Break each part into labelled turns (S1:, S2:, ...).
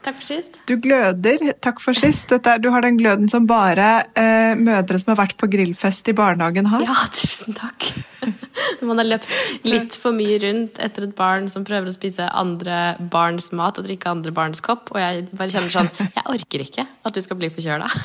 S1: Takk for sist.
S2: Du gløder. Takk for sist. Er- du har den gløden som bare eh, mødre som har vært på grillfest i barnehagen har.
S3: Ja, tusen takk. Når man har løpt litt for mye rundt etter et barn som prøver å spise andre barns mat og drikke andre barns kopp, og jeg bare kjenner sånn Jeg orker ikke at du skal bli forkjøla.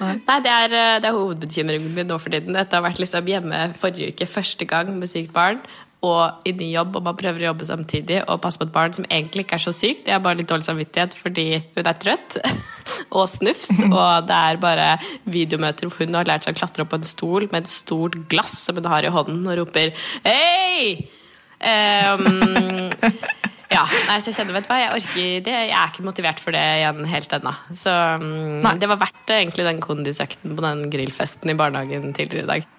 S3: Nei, det er, det er hovedbekymringen min nå for tiden. Dette har vært liksom hjemme forrige uke, første gang med sykt barn. Og i ny jobb, og man prøver å jobbe samtidig og passe på et barn som egentlig ikke er så sykt. Det er bare litt dårlig samvittighet fordi hun er trøtt og snufs. Og det er bare videomøter hvor hun har lært seg å klatre opp på en stol med et stort glass som hun har i hånden, og roper 'hei'! Um, ja, nei, så jeg kjenner, vet du hva, jeg orker det. Jeg er ikke motivert for det igjen helt ennå. Så um, det var verdt egentlig den kondisøkten på den grillfesten i barnehagen tidligere i dag.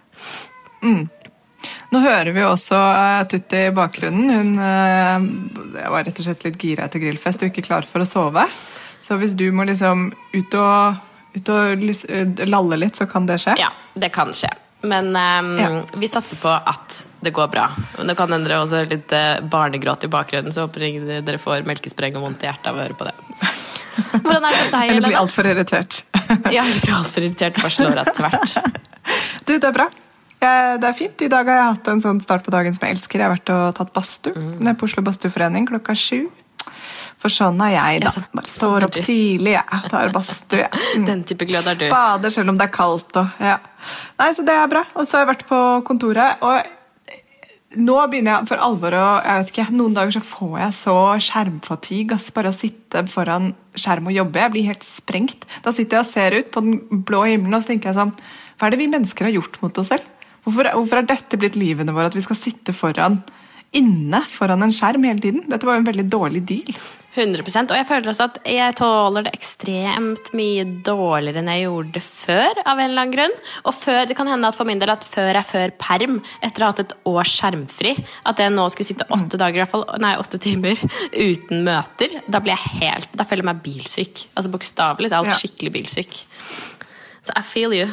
S2: Nå hører vi også uh, Tutti i bakgrunnen. Hun uh, var rett og slett litt gira etter grillfest og ikke klar for å sove. Så hvis du må liksom ut og, ut og uh, lalle litt, så kan det skje.
S3: Ja, det kan skje. Men um,
S2: Ja.
S3: vi satser på at det går bra. Men det kan endre også er litt eh, barnegråt i bakgrunnen, så håper jeg dere får melkespreng og vondt i hjertet av å høre på det. Hvordan er det deg,
S2: Eller bli
S3: Helene?
S2: altfor irritert.
S3: Ja, blir altfor irritert. Bare slår deg tvert.
S2: Du, det er bra. Det er fint. I dag har jeg hatt en sånn start på dagen som jeg elsker. Jeg har vært og tatt badstue
S3: Mm.
S2: nede på Oslo Badstueforening klokka sju. For sånn er jeg, da. Bare står opp tidlig, jeg. Tar badstue. Mm.
S3: Den type glød er du.
S2: Bader selv om det er kaldt og ja. Nei, så det er bra. Og så har jeg vært på kontoret, og nå begynner jeg for alvor å jeg vet ikke, Noen dager så får jeg så skjermfatigue. ass, Bare å sitte foran skjerm og jobbe. Jeg blir helt sprengt. Da sitter jeg og ser ut på den blå himmelen og så tenker jeg sånn Hva er det vi mennesker har gjort mot oss selv? Hvorfor, hvorfor er dette blitt livene våre? At vi skal sitte foran inne foran en skjerm hele tiden? Dette var jo en veldig dårlig deal.
S3: 100 Og jeg føler også at jeg tåler det ekstremt mye dårligere enn jeg gjorde det før. av en eller annen grunn. Og før, det kan hende at for min del at før er før perm, etter å ha hatt et år skjermfri, at jeg nå skulle sitte åtte dager, fall, nei, åtte timer uten møter, da blir jeg helt, da føler jeg meg bilsyk. Altså bokstavelig talt
S2: Ja.
S3: skikkelig bilsyk. Så I feel you.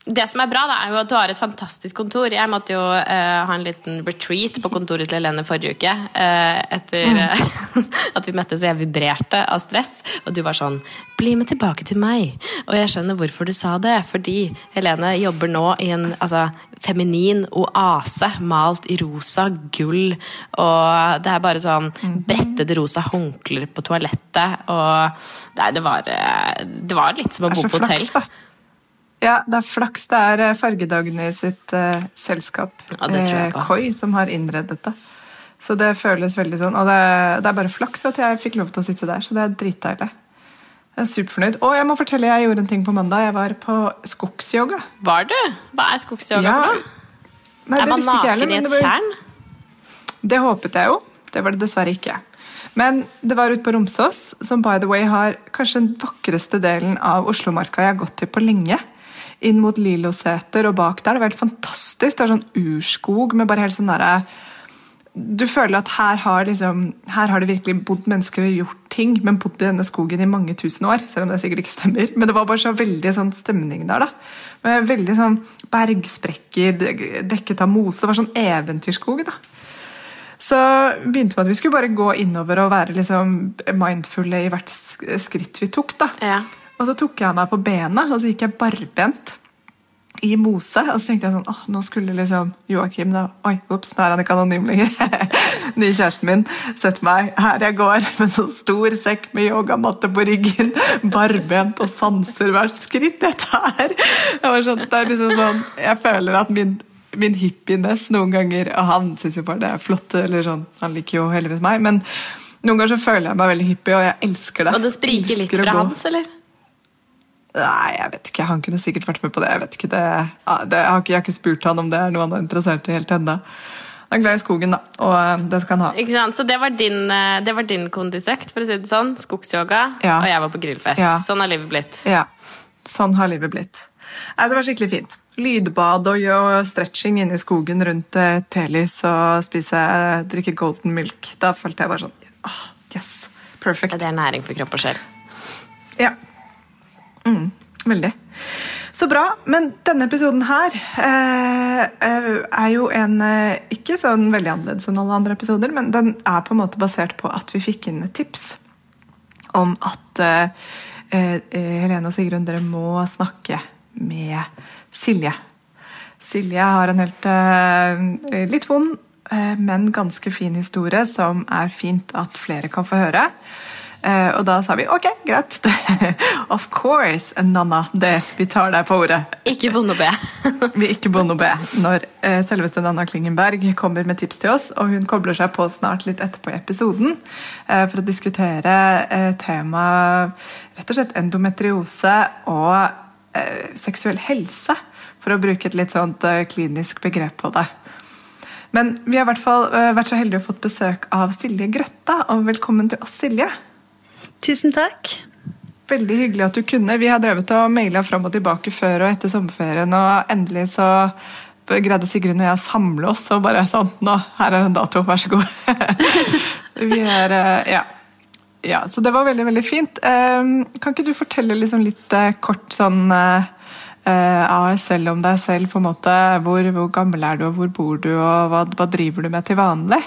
S3: Det som er bra, da, er jo at du har et fantastisk kontor. Jeg måtte jo uh, ha en liten retreat på kontoret til Helene forrige uke. Uh, etter uh, at vi møttes og jeg vibrerte av stress. Og du var sånn 'Bli med tilbake til meg'. Og jeg skjønner hvorfor du sa det. Fordi Helene jobber nå i en altså, feminin oase malt i rosa gull. Og det er bare sånn brettede rosa håndklær på toalettet. Og nei, det var, det var litt som å bo på hotell.
S2: flaks, da. Ja, det er flaks. Det er eh, Fargedagene i sitt uh, selskap,
S3: Ja, det tror jeg
S2: eh,
S3: på.
S2: Koi, som har innredet det. Så det føles veldig sånn. Og det, det er bare flaks at jeg fikk lov til å sitte der, så det er dritdeilig. Jeg er superfornøyd. Og jeg må fortelle, jeg gjorde en ting på mandag. Jeg var på skogsyoga.
S3: Var du? Hva er skogsyoga
S2: Ja.
S3: for noe?
S2: Nei,
S3: er man naken i et
S2: det
S3: tjern?
S2: Det håpet jeg jo. Det var det dessverre ikke. Men det var ute på Romsås, som by the way har kanskje den vakreste delen av Oslomarka jeg har gått til på lenge. Inn mot Liloseter og bak der. Det var helt fantastisk. Det var sånn urskog med bare helt sånn derre Du føler at her har, liksom, her har det virkelig bodd mennesker og gjort ting, men bodd i denne skogen i mange tusen år. Selv om det sikkert ikke stemmer. Men det var bare så veldig sånn stemning der. da. Med Veldig sånn bergsprekker dekket av mose. Det var sånn eventyrskog. da. Så begynte med at vi skulle bare gå innover og være liksom mindfulle i hvert skritt vi tok. da.
S3: Ja.
S2: Og så tok jeg meg på bena, og så gikk jeg barbent i mose. Og så tenkte jeg sånn, åh, nå skulle liksom Joakim da, Oi, ops, nå er han ikke anonym lenger. Nye kjæresten min sett meg her jeg går med sånn stor sekk med yogamatte på ryggen, barbent og sanser hvert skritt jeg tar. Jeg, var sånn, det er liksom sånn, jeg føler at min min hippiness noen ganger Og han syns jo bare det er flott, eller sånn, han liker jo heldigvis meg, men noen ganger så føler jeg meg veldig hippie, og jeg elsker det.
S3: Og det spriker litt fra hans, eller?
S2: Nei, jeg vet ikke. Han kunne sikkert vært med på det. Jeg vet ikke det. Det jeg, har ikke, jeg har ikke spurt han om det er noe han er interessert i helt ennå. Han er glad i skogen, da, og eh, det skal han ha.
S3: Ikke sant? Så det var din, eh, det var din kondisøkt, for å si det sånn. Skogsyoga.
S2: Ja.
S3: Og jeg var på grillfest.
S2: Ja.
S3: Sånn har livet blitt.
S2: Ja. Sånn har livet blitt. Nei, det var skikkelig fint. Lydbad og gjøre stretching inne i skogen rundt eh, telys og spise, drikke golden milk. Da følte jeg bare sånn ah, Yes, perfect.
S3: Det er næring for kropp og sjel.
S2: Ja. Mm, veldig. Så bra. Men denne episoden her eh, eh, er jo en eh, ikke sånn veldig annerledes enn alle andre episoder, men den er på en måte basert på at vi fikk inn et tips om at eh, eh, Helene og Sigrun, dere må snakke med Silje. Silje har en helt eh, litt vond, men ganske fin historie som er fint at flere kan få høre. Uh, og da sa vi ok, greit. of course, Nanna. Det, vi tar deg på ordet.
S3: Ikke bonde be.
S2: vi er ikke bonde be når uh, selveste Nanna Klingenberg kommer med tips til oss. Og hun kobler seg på snart litt etterpå i episoden uh, for å diskutere temaet rett og slett endometriose og seksuell helse. For å bruke et litt sånt klinisk begrep på det. Men vi har i hvert fall vært så heldige å fått besøk av Silje Grøtta. Og velkommen til oss, Silje.
S4: Tusen takk.
S2: Veldig hyggelig at du kunne. Vi har drevet og maila fram og tilbake før og etter sommerferien, og endelig så greide Sigrun og jeg å samle oss og bare sånn Nå, her er en dato, vær så god. vi er eh, ja. ja. Så det var veldig, veldig fint. Kan ikke du fortelle liksom litt eh, kort sånn eh, ASL om deg selv, på en måte. Hvor, hvor, gammel er du, og hvor bor du, og hva, hva driver du med til vanlig?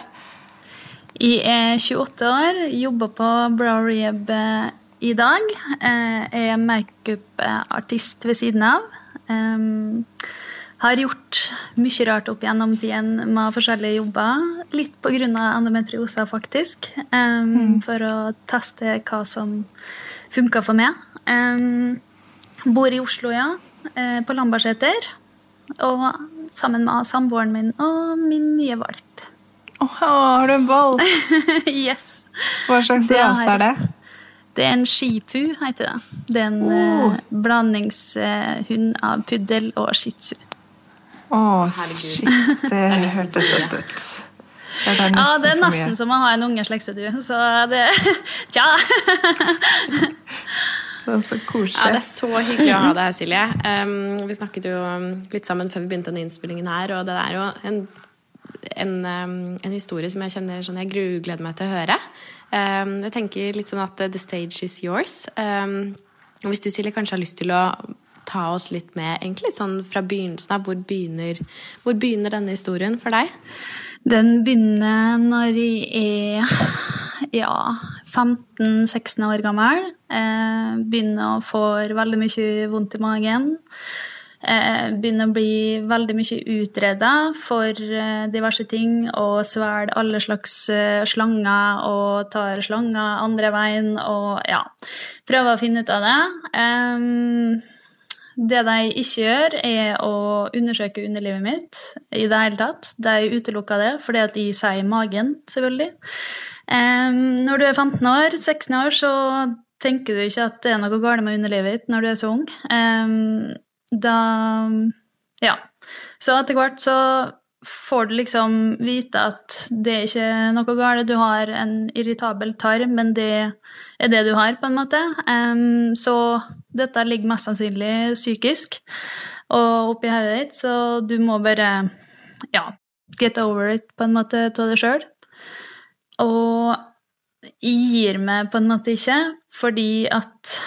S4: Jeg er 28 år, jobber på Brow Rehab eh, i dag. Eh, jeg er makeupartist ved siden av. Har gjort mye rart opp gjennom tiden med forskjellige jobber. Litt pga. endometriosa, faktisk. Mm. For å teste hva som funka for meg. Bor i Oslo, ja. Eh, på Lambertseter. Og sammen med samboeren min og min nye valp.
S2: Oh, har du en ball?
S4: yes.
S2: Hva slags rase er det?
S4: Det er en skipu, heter det. Det er en oh. blandingshund av puddel og shih tzu.
S2: Å, oh, shit. Det hørtes søtt ut.
S4: Det ja, det er nesten som å ha en unge sleksedu, så det Tja!
S2: Det er så koselig.
S3: Ja, det er så hyggelig å ha deg her, Silje. Um, vi snakket jo litt sammen før vi begynte denne innspillingen her, og det er jo en en, en, historie som jeg kjenner sånn jeg grugleder meg til å høre. Jeg tenker litt sånn at the stage is yours. Hvis du, Silje, kanskje har lyst til å ta oss litt med egentlig sånn fra begynnelsen av. Hvor begynner, hvor begynner denne historien for deg?
S4: Den begynner når jeg er ja, 15-16 år gammel. begynner å få veldig mye vondt i magen. Eh, begynner å bli veldig mye utreda for eh, diverse ting og svelger alle slags eh, slanger og tar slanger andre veien og ja, prøver å finne ut av det. Det de ikke gjør, er å undersøke underlivet mitt i det hele tatt. De utelukker det fordi at de sier magen, selvfølgelig. Når du er 15 år, 16 år, så tenker du ikke at det er noe galt med underlivet ditt når du er så ung da Ja. Så etter hvert så får du liksom vite at det er ikke noe galt, du har en irritabel tarm, men det er det du har, på en måte. Um, så dette ligger mest sannsynlig psykisk og oppi hodet ditt, så du må bare ja, get over it på en måte av deg sjøl. Og jeg gir meg på en måte ikke, fordi at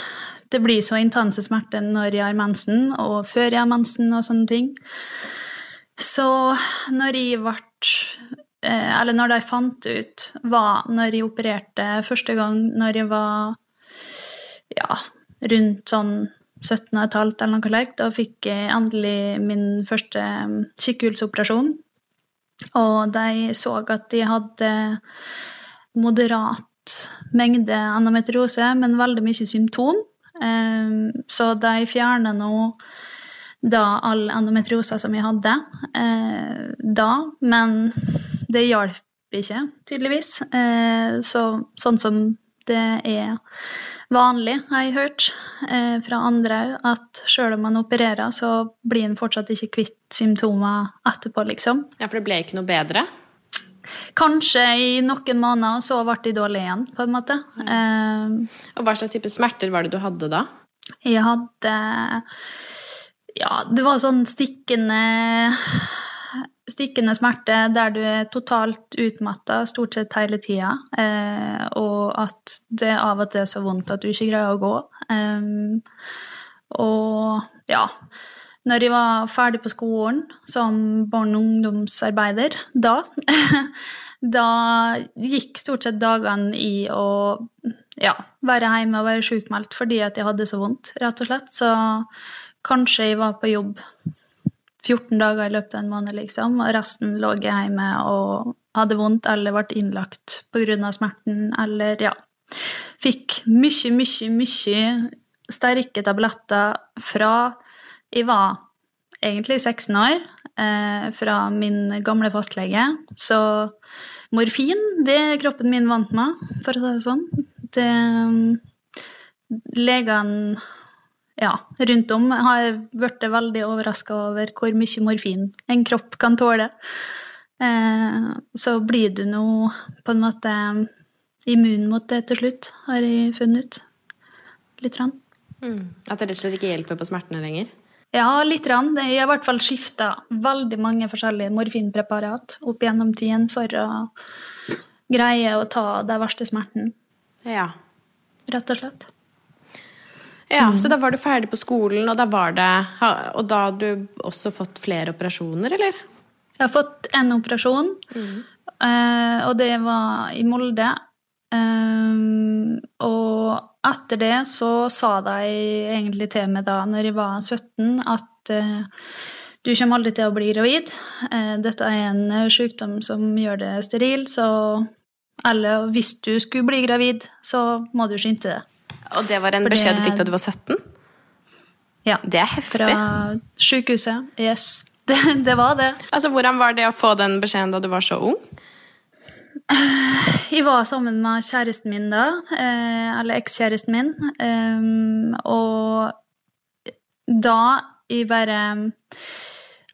S4: det blir så intense smerter når jeg har mensen, og før jeg har mensen og sånne ting. Så når jeg ble eh, Eller når de fant ut var når jeg opererte første gang når jeg var ja, rundt sånn 17,5 eller noe slikt, da fikk jeg endelig min første mm, kikkhullsoperasjon. Og de så at de hadde moderat mengde endometriose, men veldig mye symptom. Ehm, så de fjerner nå da all endometriosa som vi hadde eh, da, men det hjalp ikke, tydeligvis. Eh, så, sånn som det er vanlig, har jeg hørt eh, fra andre òg, at sjøl om man opererer, så blir en fortsatt ikke kvitt symptomer etterpå, liksom.
S3: Ja, For det ble ikke noe bedre?
S4: Kanskje i noen måneder, så ble de dårlige igjen, på en måte. Mm.
S3: Og hva slags type smerter var det du hadde da?
S4: Jeg hadde Ja, det var sånn stikkende Stikkende smerte der du er totalt utmatta stort sett hele tida, eh, og at det av og til er så vondt at du ikke greier å gå. Um, og ja Når jeg var ferdig på skolen som barne- og ungdomsarbeider, da Da gikk stort sett dagene i å ja, være hjemme og være sjukmeldt fordi at jeg hadde så vondt, rett og slett. Så kanskje jeg var på jobb 14 dager i løpet av en måned, liksom, og resten lå jeg hjemme og hadde vondt eller ble innlagt pga. smerten, eller ja Fikk mye, mye, mye sterke tabletter fra jeg var egentlig 16 år, eh, fra min gamle fastlege. Så morfin, det er kroppen min vant med, for å si det sånn. Det Legene ja, rundt om har blitt veldig overraska over hvor mye morfin en kropp kan tåle. Eh, så blir du nå på en måte immun mot det til slutt, har jeg funnet ut. Litt. Rann.
S3: Mm. At det rett og slett ikke hjelper på smertene lenger?
S4: Ja, litt. Rann. Jeg har i hvert fall skifta veldig mange forskjellige morfinpreparat opp gjennom tiden for å greie å ta den verste smerten.
S3: Ja.
S4: Rett og slett.
S3: Ja, Så da var du ferdig på skolen, og da var det Og da har du også fått flere operasjoner, eller?
S4: Jeg har fått én operasjon, mm. og det var i Molde. Um, og etter det så sa de egentlig til meg da når jeg var 17, at uh, du kommer aldri til å bli gravid. Uh, dette er en sykdom som gjør det steril, så Eller hvis du skulle bli gravid, så må du skynde deg.
S3: Og det var en beskjed du fikk da du var 17?
S4: Ja.
S3: Det er heftig.
S4: Fra sykehuset. Yes. Det, det, var det.
S3: Altså, Hvordan var det å få den beskjeden da du var så ung?
S4: Jeg var sammen med kjæresten min da, eh, eller ekskjæresten min, eh, og da jeg bare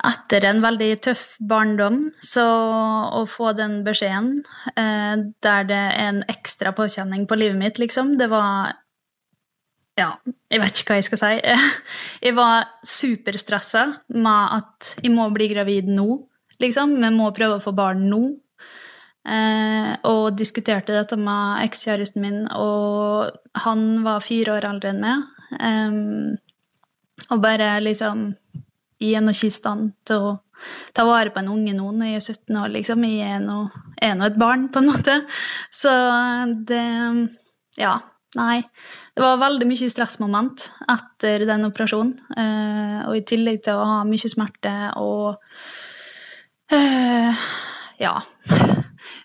S4: etter en veldig tøff barndom, så å få den beskjeden eh, der det er en ekstra påkjenning på livet mitt, liksom, det var ja, jeg vet ikke hva jeg skal si. Jeg var superstressa med at jeg må bli gravid nå, liksom. Vi må prøve å få barn nå. Eh, og diskuterte dette med ekskjæresten min, og han var fire år eldre enn meg. Eh, og bare liksom Jeg er nå ikke i stand til å ta vare på en unge nå når jeg er 17 år, liksom. Jeg er nå et barn, på en måte. Så det Ja Nei. Det var veldig mye stressmoment etter den operasjonen. Eh, og i tillegg til å ha mye smerte og eh, Ja.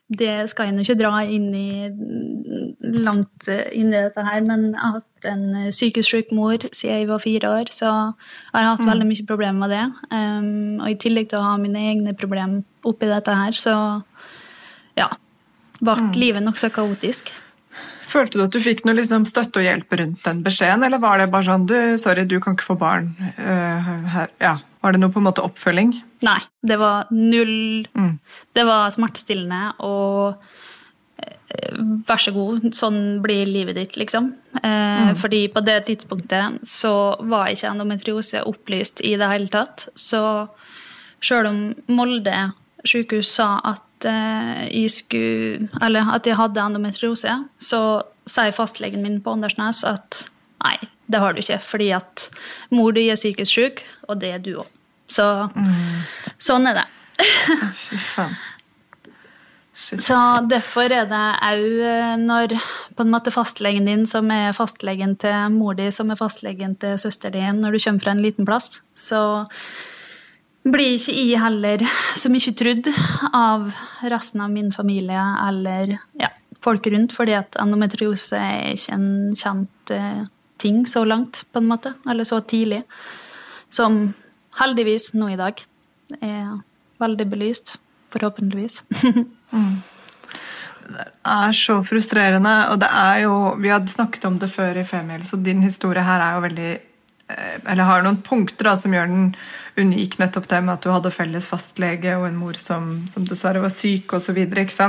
S4: Det skal jeg nå ikke dra inn i langt inn i dette her, men jeg har hatt en psykisk syk mor siden jeg var fire år, så jeg har hatt mm. veldig mye problemer med det. Um, og i tillegg til å ha mine egne problemer oppi dette her, så ja, ble mm. livet nokså kaotisk.
S2: Følte du at du fikk noe liksom, støtte og hjelp rundt den beskjeden, eller var det bare sånn du, 'Sorry, du kan ikke få barn uh? Ja. Var det noe på en måte oppfølging?
S4: Nei, det var null mm. Det var smertestillende og uh, Vær så god, sånn blir livet ditt, liksom. Uh, mm. Fordi på det tidspunktet så var ikke endometriose opplyst i det hele tatt. Så sjøl om Molde sykehus sa at Eh, jeg skulle Eller at jeg hadde endometriose, så sier fastlegen min på Åndalsnes at nei, det har du ikke, fordi at mor di er psykisk syk, og det er du òg. Så mm. sånn er det. Så derfor er det òg eh, når på en måte fastlegen din, som er fastlegen til mor di, som er fastlegen til søster din, når du kommer fra en liten plass, så blir ikke jeg heller så mye trudd av resten av min familie eller ja, folk rundt, fordi at endometriose er ikke en kjent eh, ting så langt, på en måte, eller så tidlig, som heldigvis nå i dag er veldig belyst, forhåpentligvis. mm.
S2: Det er så frustrerende, og det er jo Vi hadde snakket om det før i Femiel, så din historie her er jo veldig eller har noen punkter da, som gjør den unik, nettopp det med at du hadde felles fastlege og en mor som, som dessverre var syk osv.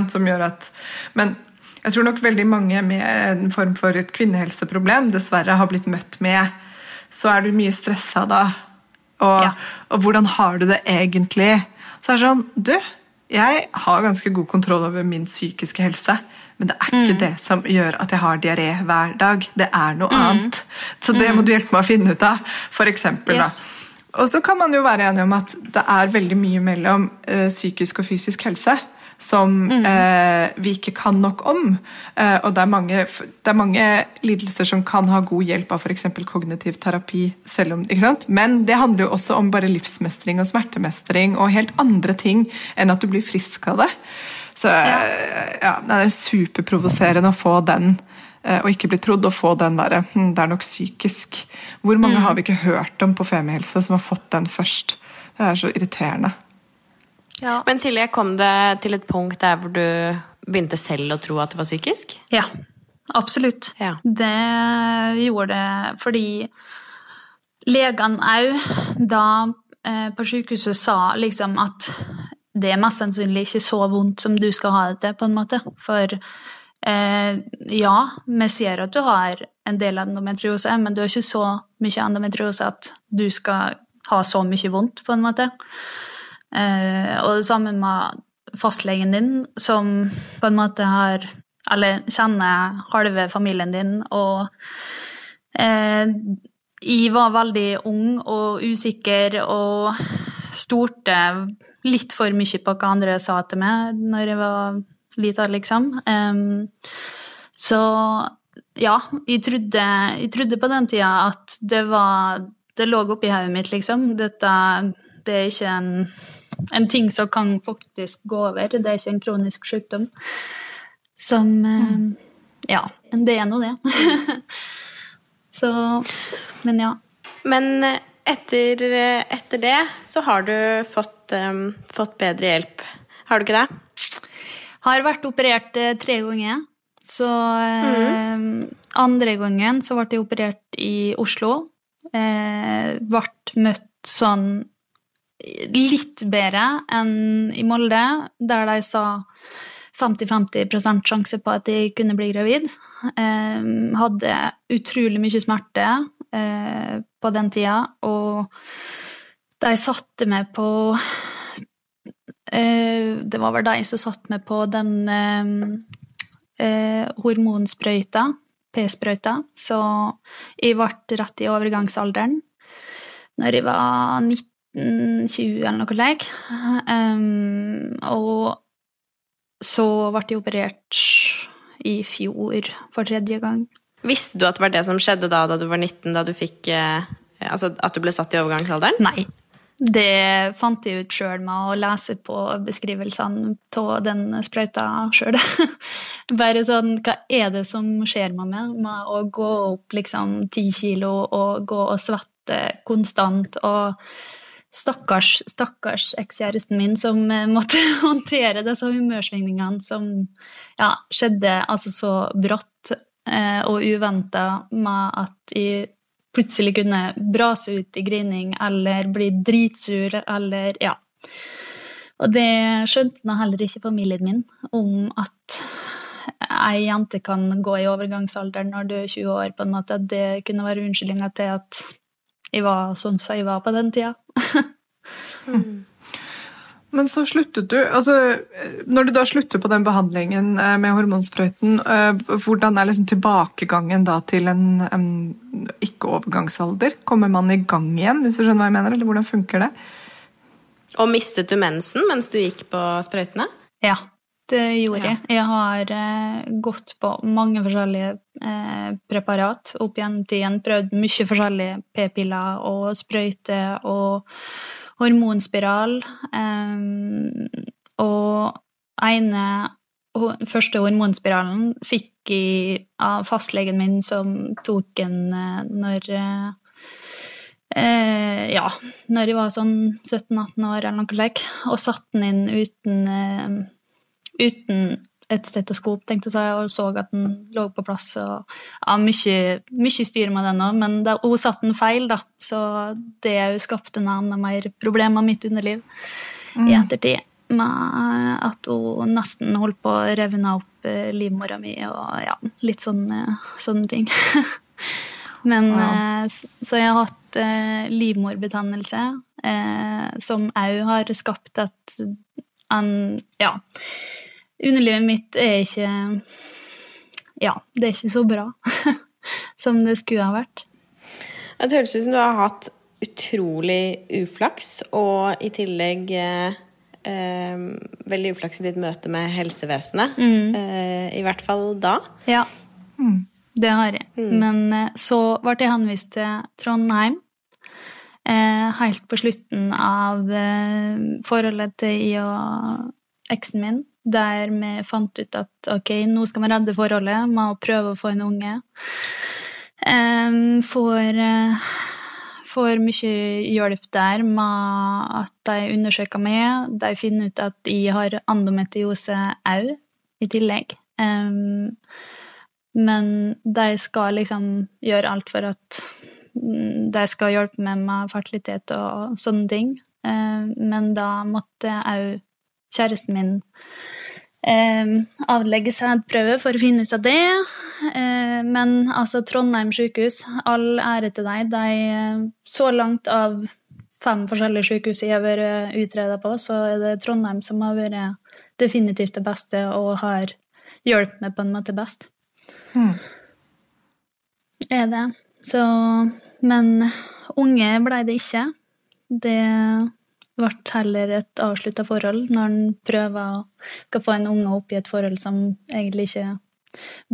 S2: Som gjør at Men jeg tror nok veldig mange med en form for et kvinnehelseproblem dessverre har blitt møtt med så er du mye stressa da. Og,
S4: Ja.
S2: og hvordan har du det egentlig? Så er det sånn Du, jeg har ganske god kontroll over min psykiske helse. Men det er ikke
S4: Mm.
S2: det som gjør at jeg har diaré hver dag. Det er noe
S4: Mm.
S2: annet. Så det må du hjelpe meg å finne ut av. For eksempel,
S4: Yes.
S2: Og så kan man jo være enig om at det er veldig mye mellom uh, psykisk og fysisk helse som eh, vi ikke kan nok om. Eh, og det er, mange, det er mange lidelser som kan ha god hjelp av f.eks. kognitiv terapi. Om? Men det handler jo også om bare livsmestring og smertemestring og helt andre ting enn at du blir frisk av det. Så eh, ja, det er superprovoserende å få den. eh, Og ikke bli trodd og få den derre hm, Det er nok psykisk. Hvor mange har vi ikke hørt om på Femihelse som har fått den først? Det er så irriterende.
S4: Ja.
S3: Men Silje, kom det til et punkt der hvor du begynte selv å tro at det var psykisk?
S4: Ja, absolutt.
S3: Ja.
S4: Det gjorde det fordi legene òg, da eh, på sykehuset, sa liksom at det er mest sannsynlig ikke så vondt som du skal ha det til, på en måte. For eh, ja, vi ser at du har en del endometriose, men du har ikke så mye endometriose at du skal ha så mye vondt, på en måte. Eh, og det samme med fastlegen din, som på en måte har Eller kjenner halve familien din, og eh, jeg var veldig ung og usikker og stolte litt for mye på hva andre sa til meg når jeg var lita, liksom. Så ja, jeg trodde, jeg trodde på den tida at det var Det lå oppi hodet mitt, liksom. Dette det er ikke en, en ting som kan faktisk gå over. Det er ikke en kronisk sykdom. Som eh, Ja, det er nå det. så Men ja.
S3: Men eh, etter, eh, etter det så har du fått, um, fått bedre hjelp. Har du ikke det?
S4: Har vært operert eh, tre ganger. Så eh, andre gangen så ble jeg operert i Oslo. Eh, ble møtt sånn litt bedre enn i Molde, der de sa 50-50 sjanse på at jeg kunne bli gravid. Eh, hadde utrolig mye smerte eh, på den tida, og de satte meg på eh, Det var vel de som satte meg på den eh, eh, hormonsprøyta, p-sprøyta, så jeg ble rett i overgangsalderen når jeg var 19-20 eller noe slikt. Um, og så ble jeg operert i fjor for tredje gang.
S3: Visste du at det var det som skjedde da, da du var 19, da du fikk eh, Altså at du ble satt i overgangsalderen?
S4: Nei. Det fant jeg ut sjøl med å lese på beskrivelsene av den sprøyta sjøl. Bare sånn Hva er det som skjer med meg med å gå opp liksom ti kilo og gå og svette konstant og Stakkars, stakkars ekskjæresten min som eh, måtte håndtere disse humørsvingningene som ja, skjedde altså så brått og uventa med at jeg plutselig kunne brase ut i grining eller bli dritsur eller ja. Og det skjønte nå heller ikke familien min, om at ei jente kan gå i overgangsalderen når du er 20 år, på en måte. Det kunne være unnskyldninga til at jeg var sånn som jeg var på den tida.
S2: Men så sluttet du altså, Når du da slutter på den behandlingen eh, med hormonsprøyten, eh, hvordan er liksom tilbakegangen da til en, en ikke-overgangsalder? Kommer man i gang igjen, hvis du skjønner hva jeg mener? Eller hvordan funker det?
S3: Og mistet du mensen mens du gikk på sprøytene?
S4: Ja, det gjorde
S3: Ja.
S4: jeg. Jeg har eh, gått på mange forskjellige eh, preparat opp til igjen, Prøvd mye forskjellige p-piller og sprøyter og hormonspiral. Eh, og ene første hormonspiralen fikk jeg av fastlegen min, som tok en eh, når Eh, ja, når jeg var sånn 17-18 år eller noe slikt, og satte den inn uten, eh, uten et stetoskop, tenkte jeg, og så at den lå på plass. Og, ja, mye, mye styr med den òg, men da, hun satte den feil, da. Så det òg skapte enda mer problemer mitt underliv i ettertid. Med at hun nesten holdt på å revne opp eh, livmora mi og ja, litt sånne, sånne ting. Men,
S2: Wow.
S4: eh, så jeg har hatt eh, livmorbetennelse, eh, som òg har skapt at en Ja. Underlivet mitt er ikke Ja, det er ikke så bra som det skulle ha vært.
S3: Det høres ut som du har hatt utrolig uflaks, og i tillegg eh, eh, veldig uflaks i ditt møte med helsevesenet. Eh, I hvert fall da.
S4: Ja, det har jeg. Men eh, så ble jeg henvist til Trondheim. Eh, helt på slutten av eh, forholdet til jeg og eksen min, der vi fant ut at ok, nå skal vi redde forholdet med å prøve å få en unge. Um, får, uh, får mye hjelp der med at de undersøker meg. De finner ut at jeg har endometriose òg, i tillegg. Um, men de skal liksom gjøre alt for at mm, de skal hjelpe meg med fertilitet og sånne ting. Men da måtte òg kjæresten min eh, avlegge sædprøve for å finne ut av det. Eh, Men altså, Trondheim sykehus, all ære til deg. De, eh, så langt av fem forskjellige sykehus jeg har vært utreda på, så er det Trondheim som har vært definitivt det beste og har hjulpet meg på en måte best er det. Så Men unge blei det ikke. Det ble heller et avslutta forhold når en prøver å skal få en unge opp i et forhold som egentlig ikke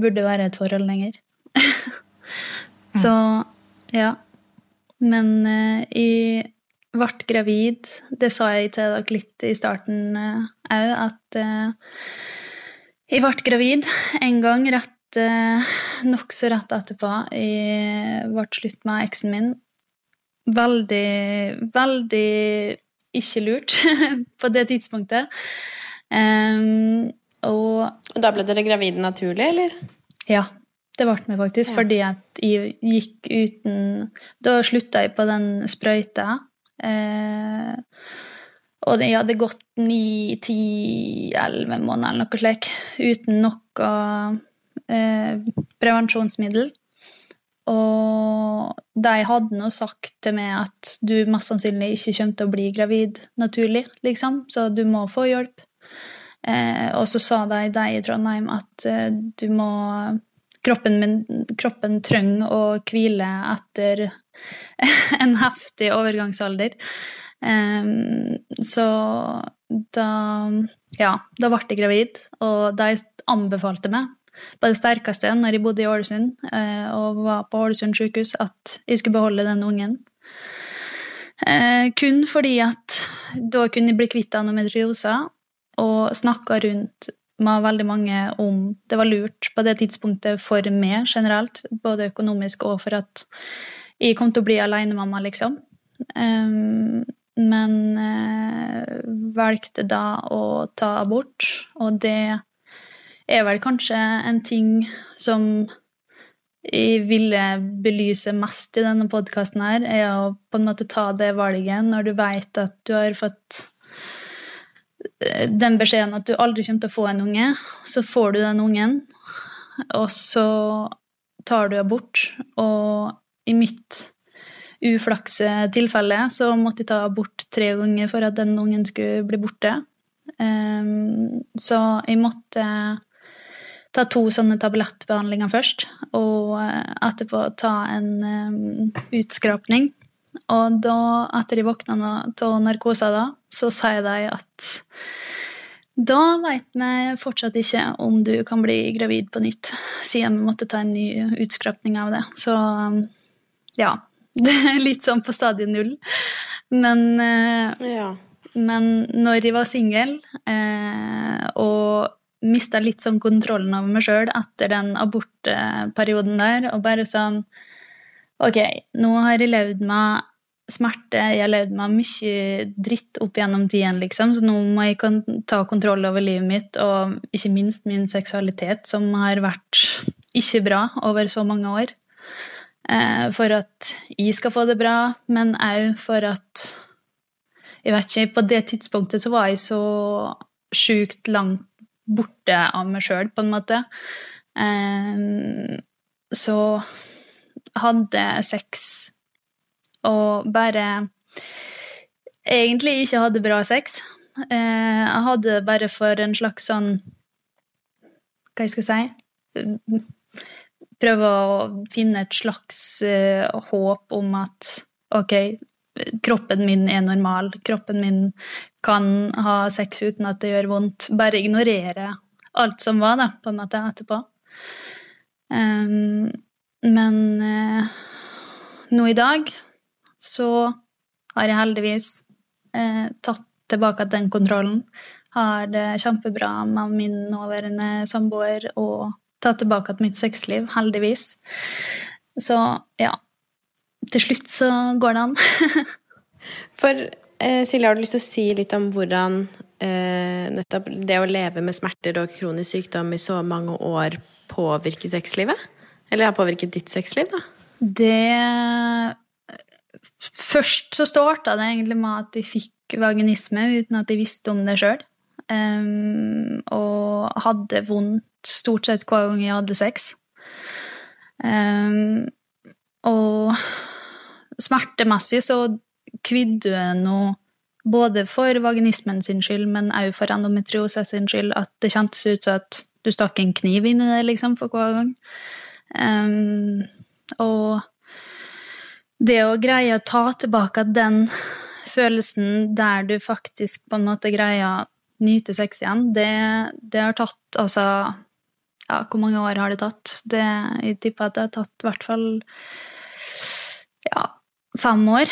S4: burde være et forhold lenger. Så ja. Men eh, jeg ble gravid. Det sa jeg til dere litt i starten òg, at eh, jeg ble gravid en gang rett eh, nokså rett etterpå. Jeg ble slutt med eksen min. Veldig, veldig ikke lurt på det tidspunktet. Um, og
S3: Og da ble dere gravide naturlig, eller?
S4: ja, det ble vi faktisk,
S3: Ja.
S4: fordi at jeg gikk uten Da slutta jeg på den sprøyta. Uh, og jeg hadde gått ni, ti, elleve måneder eller noe slikt uten noe uh, prevensjonsmiddel. Og de hadde nå sagt til meg at du mest sannsynlig ikke kommer til å bli gravid naturlig, liksom, så du må få hjelp. Eh, og så sa de, de i Trondheim at eh, du må Kroppen, min, kroppen trenger å hvile etter en heftig overgangsalder. Em, så da Ja, da ble jeg gravid, og de anbefalte meg på det sterkeste når jeg bodde i Ålesund eh, og var på Ålesund sykehus, at jeg skulle beholde den ungen. Eh, kun fordi at da kunne jeg bli kvitt endometriosa, og snakka rundt med veldig mange om det var lurt på det tidspunktet for meg generelt, både økonomisk og for at jeg kom til å bli alenemamma, liksom. Um, men uh, valgte da å ta abort, og det er vel kanskje en ting som jeg ville belyse mest i denne podkasten her, er å på en måte ta det valget når du vet at du har fått eh, den beskjeden at du aldri kommer til å få en unge, så får du den ungen, og så tar du abort, og i mitt uflakse tilfelle så måtte jeg ta abort tre ganger for at den ungen skulle bli borte. Um, så jeg måtte ta to sånne tablettbehandlinger først, og eh, etterpå ta en eh, utskrapning. Og da, etter de våkna av narkosa, da, så sier de at da veit vi fortsatt ikke om du kan bli gravid på nytt, siden vi måtte ta en ny utskrapning av det. Så ja, det er litt sånn på stadie null. Men eh,
S3: Ja.
S4: men når jeg var singel eh, og mista litt sånn kontrollen over meg sjøl etter den abortperioden der, og bare sånn Ok, nå har jeg levd med smerte, jeg har levd med mye dritt opp gjennom tiden, liksom, så nå må jeg ta kontroll over livet mitt, og ikke minst min seksualitet, som har vært ikke bra over så mange år. Eh, for at jeg skal få det bra, men òg for at jeg vet ikke, På det tidspunktet så var jeg så sjukt langt borte av meg sjøl, på en måte. Ehm, så hadde sex og bare egentlig ikke hadde bra sex. Eh, jeg hadde det bare for en slags sånn Hva jeg skal si Prøve å finne et slags eh, håp om at ok, kroppen min er normal, kroppen min kan ha sex uten at det gjør vondt. Bare ignorere alt som var, da, på en måte, etterpå. Um, men uh, nå i dag så har jeg heldigvis uh, tatt tilbake den kontrollen. Har det kjempebra med min nåværende samboer og tatt tilbake mitt sexliv, heldigvis. Så ja. Til slutt så går det an.
S3: For Silje, har du lyst til å si litt om hvordan eh, nettopp det å leve med smerter og kronisk sykdom i så mange år påvirker sexlivet? Eller har påvirket ditt sexliv, da?
S4: Det Først så starta det egentlig med at de fikk vaginisme uten at de visste om det sjøl. Um, og hadde vondt stort sett hver gang jeg hadde sex. Um, og smertemessig så kvidde jeg nå både for vaginismen sin skyld, men òg for endometriose sin skyld, at det kjentes ut som at du stakk en kniv inn i det, liksom, for hver gang. Um, og det å greie å ta tilbake den følelsen der du faktisk på en måte greier å nyte sex igjen, det, det har tatt altså Ja, hvor mange år har det tatt? Det, jeg tipper at det har tatt i hvert fall ja, fem år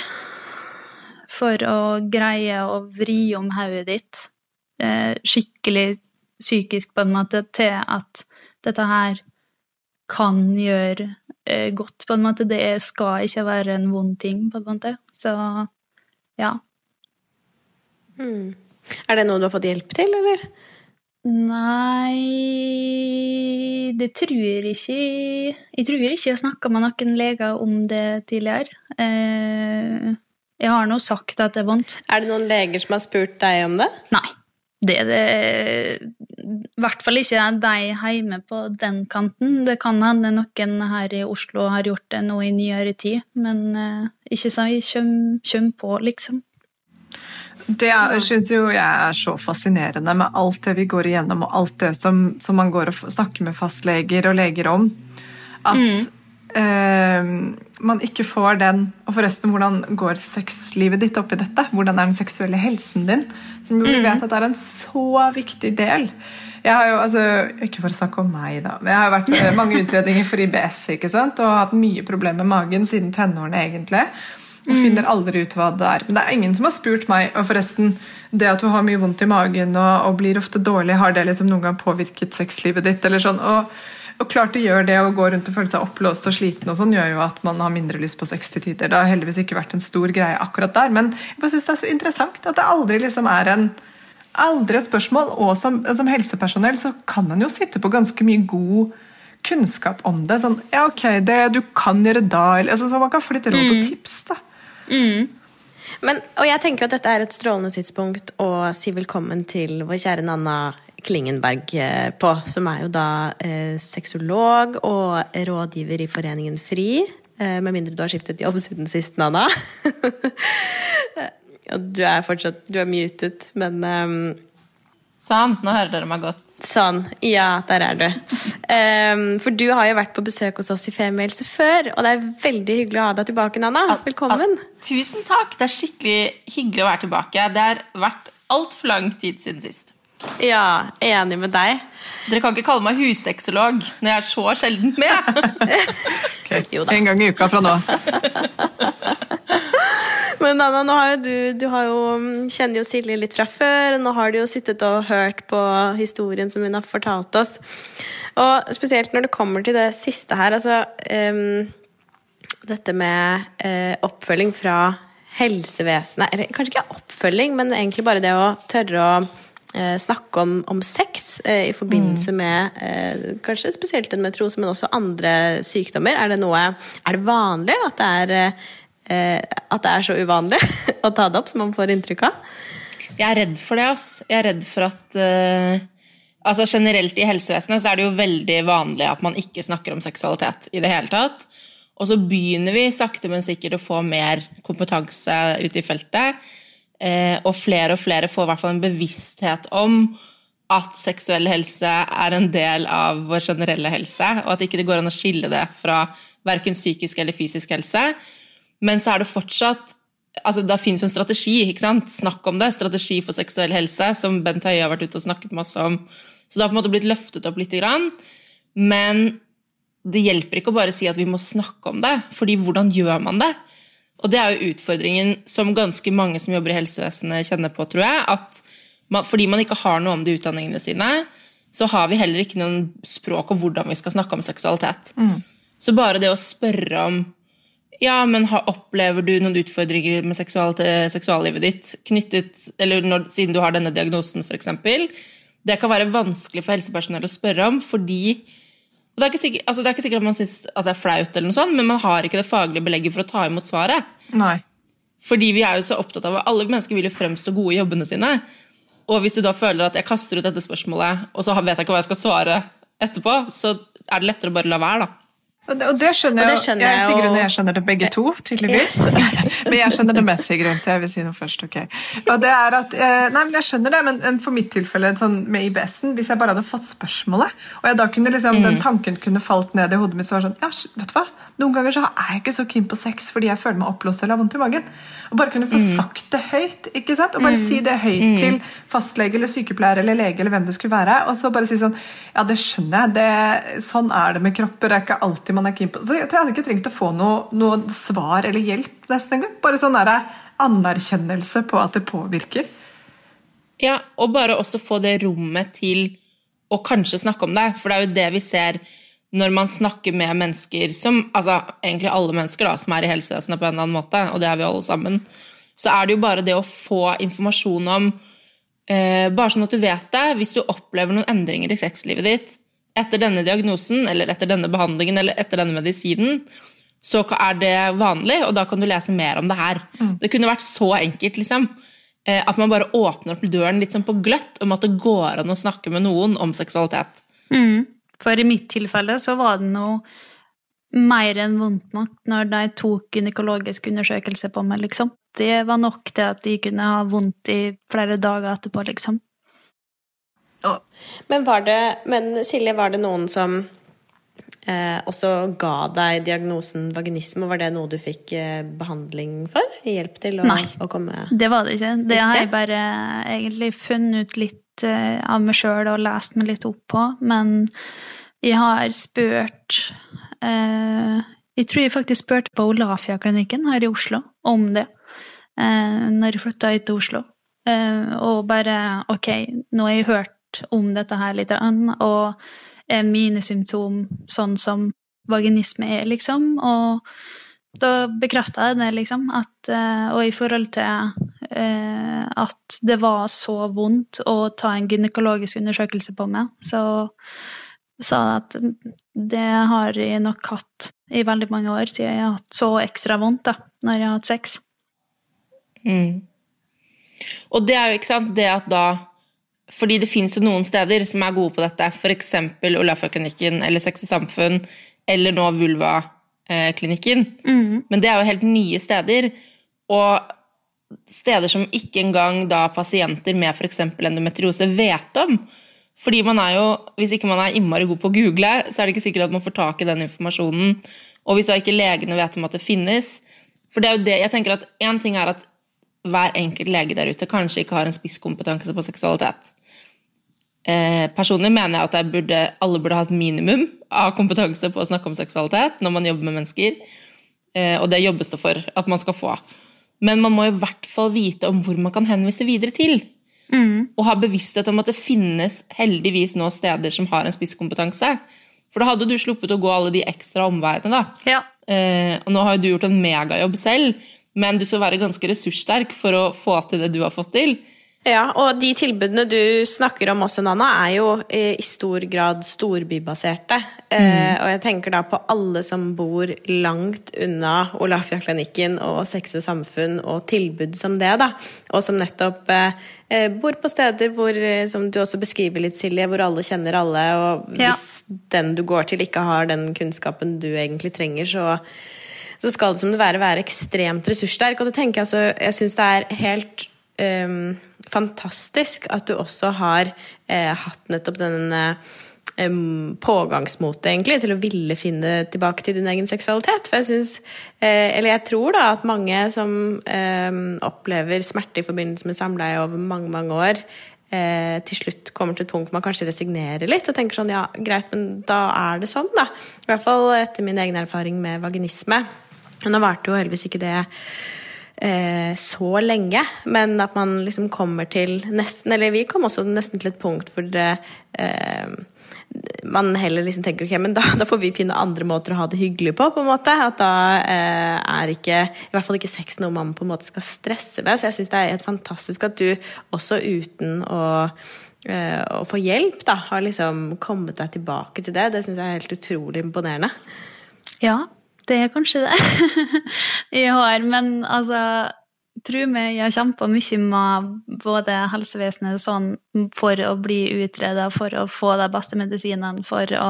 S4: for å greie å vri om hodet ditt eh, skikkelig psykisk, på en måte, til at dette her kan gjøre eh, godt, på en måte. Det skal ikke være en vond ting, på en måte. Så ja.
S3: Mm. Er det noe du har fått hjelp til, eller?
S4: Nei Det tror jeg ikke Jeg tror ikke jeg snakka med noen leger om det tidligere. Eh, jeg har nå sagt at det er vondt.
S3: Er det noen leger som har spurt deg om det?
S4: Nei. Det er det i hvert fall ikke de hjemme på den kanten. Det kan hende noen her i Oslo har gjort det nå i nyere tid, men uh, ikke så kjøm, kjøm, på, liksom.
S2: Det syns jo jeg er så fascinerende med alt det vi går igjennom, og alt det som, som man går og snakker med fastleger og leger om. At mm. uh, man ikke får den Og forresten, hvordan går sexlivet ditt oppi dette? Hvordan er den seksuelle helsen din? Som jo vi mm. vet at det er en så viktig del. Jeg har jo, altså, Ikke for å snakke om meg, da, men jeg har vært med mange utredninger for IBS ikke sant? og hatt mye problemer med magen siden tenårene, egentlig. Og mm. finner aldri ut hva det er. Men det er ingen som har spurt meg og forresten, det at du har mye vondt i magen og, og blir ofte dårlig, har det liksom noen gang påvirket sexlivet ditt? eller sånn, og og klart det gjør det å gå rundt og føle seg oppblåst og sliten og sånn, gjør jo at man har mindre lyst på sex til tider. Det har heldigvis ikke vært en stor greie akkurat der, men jeg bare synes det er så interessant at det aldri liksom er en aldri et spørsmål. Og som, som helsepersonell så kan en jo sitte på ganske mye god kunnskap om det. Sånn, ja, ok, det du kan gjøre da eller, altså, Så man kan få litt råd og mm. tips, da.
S3: Mm. Men, og jeg tenker at dette er et strålende tidspunkt å si velkommen til vår kjære Nanna Klingenberg eh, på, som er jo da eh, sexolog og rådgiver i Foreningen FRI. Eh, med mindre du har skiftet jobb siden sist, Nana. du er fortsatt Du er mutet, men um,
S5: Sånn, nå hører dere meg godt.
S3: Sånn, ja, der er du. Um, for du har jo vært på besøk hos oss i Femihelse før, og det er veldig hyggelig å ha deg tilbake, Nanna. Velkommen.
S5: At, at, tusen takk. Det er skikkelig hyggelig å være tilbake. Det har vært altfor lang tid siden sist.
S3: Ja, enig med deg.
S5: Dere kan ikke kalle meg hussexolog når jeg er så sjelden med.
S2: okay. En gang i uka fra nå.
S3: Men Anna, nå har du, du har jo, mm, kjenner jo Silje litt fra før. Nå har du jo sittet og hørt på historien som hun har fortalt oss. Og spesielt når det kommer til det siste her, altså um, Dette med uh, oppfølging fra helsevesenet Eller kanskje ikke oppfølging, men egentlig bare det å tørre å snakke om, om sex eh, i forbindelse mm. med eh, kanskje spesielt endometriose, men også andre sykdommer. Er det, noe, er det vanlig at det er, eh, at det er så uvanlig å ta det opp som man får inntrykk av?
S5: Jeg er redd for det. ass. Jeg er redd for at uh, altså Generelt i helsevesenet så er det jo veldig vanlig at man ikke snakker om seksualitet i det hele tatt. Og så begynner vi sakte, men sikkert å få mer kompetanse ute i feltet. Eh, og flere og flere får i hvert fall en bevissthet om at seksuell helse er en del av vår generelle helse, og at ikke det går an å skille det fra verken psykisk eller fysisk helse. Men så er det fortsatt altså Det finnes jo en strategi. ikke sant? Snakk om det. Strategi for seksuell helse, som Bent Høie har vært ute og snakket masse om. Så det har på en måte blitt løftet opp lite grann. Men det hjelper ikke å bare si at vi må snakke om det, fordi hvordan gjør man det? Og det er jo utfordringen som ganske mange som jobber i helsevesenet kjenner på, tror jeg. at man, Fordi man ikke har noe om de utdanningene sine, så har vi heller ikke noen språk om hvordan vi skal snakke om seksualitet.
S2: Mm.
S5: Så bare det å spørre om ja, men har, Opplever du noen utfordringer med seksuallivet ditt knyttet, eller når, siden du har denne diagnosen, f.eks.? Det kan være vanskelig for helsepersonell å spørre om, fordi det er, sikkert, altså det er ikke sikkert at man syns at det er flaut, eller noe sånt, men man har ikke det faglige belegget for å ta imot svaret.
S2: Nei.
S5: Fordi vi er jo så opptatt av at alle mennesker vil jo fremstå gode i jobbene sine. Og hvis du da føler at jeg kaster ut dette spørsmålet, og så vet jeg ikke hva jeg skal svare etterpå, så er det lettere å bare la være, da.
S2: Og det, og det skjønner,
S3: Og det skjønner
S2: jeg,
S3: jeg
S2: Sigrun og jeg skjønner det begge to, tydeligvis. men jeg skjønner det mest, Sigrun, så jeg vil si noe først. ok. Og det er at, eh, nei, men Jeg skjønner det, men, for mitt tilfelle sånn med IBS-en, hvis jeg bare hadde fått spørsmålet, og jeg da kunne liksom, den tanken kunne falt ned i hodet mitt, så var det sånn ja, vet du hva? Noen ganger så er jeg ikke så keen på sex fordi jeg føler meg oppblåst eller har vondt i magen. Og bare kunne få sagt det høyt. ikke sant? Og bare si det høyt til fastlege eller sykepleier eller lege eller hvem det skulle være. Og så bare si sånn Ja, det skjønner jeg. Det, sånn er det med kropper. Det er ikke alltid man er keen på Så jeg hadde ikke trengt å få noe, noe svar eller hjelp nesten engang. Bare sånn der anerkjennelse på at det påvirker.
S5: Ja, og bare også få det rommet til å kanskje snakke om det. For det er jo det vi ser når man snakker med mennesker som altså egentlig alle mennesker da, som er i helsevesenet på en eller annen måte, og det er vi alle sammen, så er det jo bare det å få informasjon om eh, Bare sånn at du vet det, hvis du opplever noen endringer i sexlivet ditt etter denne diagnosen, eller etter denne behandlingen, eller etter denne medisinen, så er det vanlig, og da kan du lese mer om det her. Det kunne vært så enkelt, liksom. Eh, At man bare åpner opp døren litt sånn på gløtt om at det går an å snakke med noen om seksualitet.
S4: Mm. For i mitt tilfelle så var det noe mer enn vondt nok når de tok gynekologisk undersøkelse på meg, liksom. Det var nok til at de kunne ha vondt i flere dager etterpå, liksom.
S3: Men, var det, men Silje, var det noen som eh, også ga deg diagnosen vaginisme? Var det noe du fikk eh, behandling for? Hjelp til å,
S4: Nei.
S3: å komme
S4: Det var det ikke. Det har jeg bare egentlig funnet ut litt eh, av meg sjøl og lest meg litt opp på, men jeg har spurt eh, Jeg tror jeg faktisk spurte på Olafia-klinikken her i Oslo om det eh, når jeg flytta hit til Oslo. Eh, og bare Ok, nå har jeg hørt om dette her litt, og er mine symptom sånn som vaginisme er, liksom? Og da bekrefta jeg det, liksom. At, eh, og i forhold til eh, at det var så vondt å ta en gynekologisk undersøkelse på meg, så sa jeg at det har jeg nok hatt i veldig mange år, siden jeg har hatt så ekstra vondt da, når jeg har hatt sex.
S5: Mm. Og det er jo ikke sant, det at da Fordi det finnes jo noen steder som er gode på dette, f.eks. Olafia-klinikken eller Sex og Samfunn, eller nå Vulva-klinikken. Men det er jo helt nye steder. Og steder som ikke engang da pasienter med f.eks. endometriose vet om. Fordi man er jo, Hvis ikke man er innmari god på å google, så er det ikke sikkert at man får tak i den informasjonen. Og hvis da ikke legene vet om at det finnes For det er jo det, jeg tenker at En ting er at hver enkelt lege der ute kanskje ikke har en spisskompetanse på seksualitet. Eh, personlig mener jeg at burde, alle burde ha et minimum av kompetanse på å snakke om seksualitet når man jobber med mennesker. Eh, og det jobbes det for at man skal få. Men man må i hvert fall vite om hvor man kan henvise videre til. Og ha bevissthet om at det finnes heldigvis nå steder som har en spisskompetanse. For da hadde du sluppet å gå alle de ekstra omveiene. da.
S4: Ja.
S5: Eh, og nå har jo du gjort en megajobb selv, men du skal være ganske ressurssterk for å få til det du har fått til.
S3: Ja, og de tilbudene du snakker om også, Nanna, er jo eh, i stor grad storbybaserte. Eh, og jeg tenker da på alle som bor langt unna Olafia-klinikken og Sex og Samfunn og tilbud som det, da. Og som nettopp eh, eh, bor på steder hvor, eh, som du også beskriver litt, Silje, hvor alle kjenner alle, og
S4: Ja.
S3: hvis den du går til ikke har den kunnskapen du egentlig trenger, så så skal det som det være være ekstremt ressurssterk. Og det tenker jeg altså, jeg syns det er helt ehm, fantastisk at du også har eh, hatt nettopp den eh, pågangsmotet egentlig til å ville finne tilbake til din egen seksualitet. For jeg syns, eh, eller jeg tror da at mange som opplever smerte i forbindelse med samleie over mange, mange år, eh, til slutt kommer til et punkt hvor man kanskje resignerer litt og tenker sånn ja, greit, men da er det sånn, da. I hvert fall etter min egen erfaring med vaginisme. Og Nå varte jo heldigvis ikke det eh, så lenge, men at man liksom kommer til nesten Eller vi kom også nesten til et punkt hvor det eh, man heller liksom tenker ok, men da, da får vi finne andre måter å ha det hyggelig på. på en måte, At da eh, er ikke i hvert fall ikke sex noe man på en måte skal stresse med. Så jeg syns det er helt fantastisk at du også uten å, eh, å få hjelp, da, har liksom kommet deg tilbake til det. Det syns jeg er helt utrolig imponerende.
S4: Ja, det er kanskje det jeg har, men altså Tro meg, jeg har kjempa mye med både helsevesenet sånn for å bli utreda, for å få de beste medisinene, for å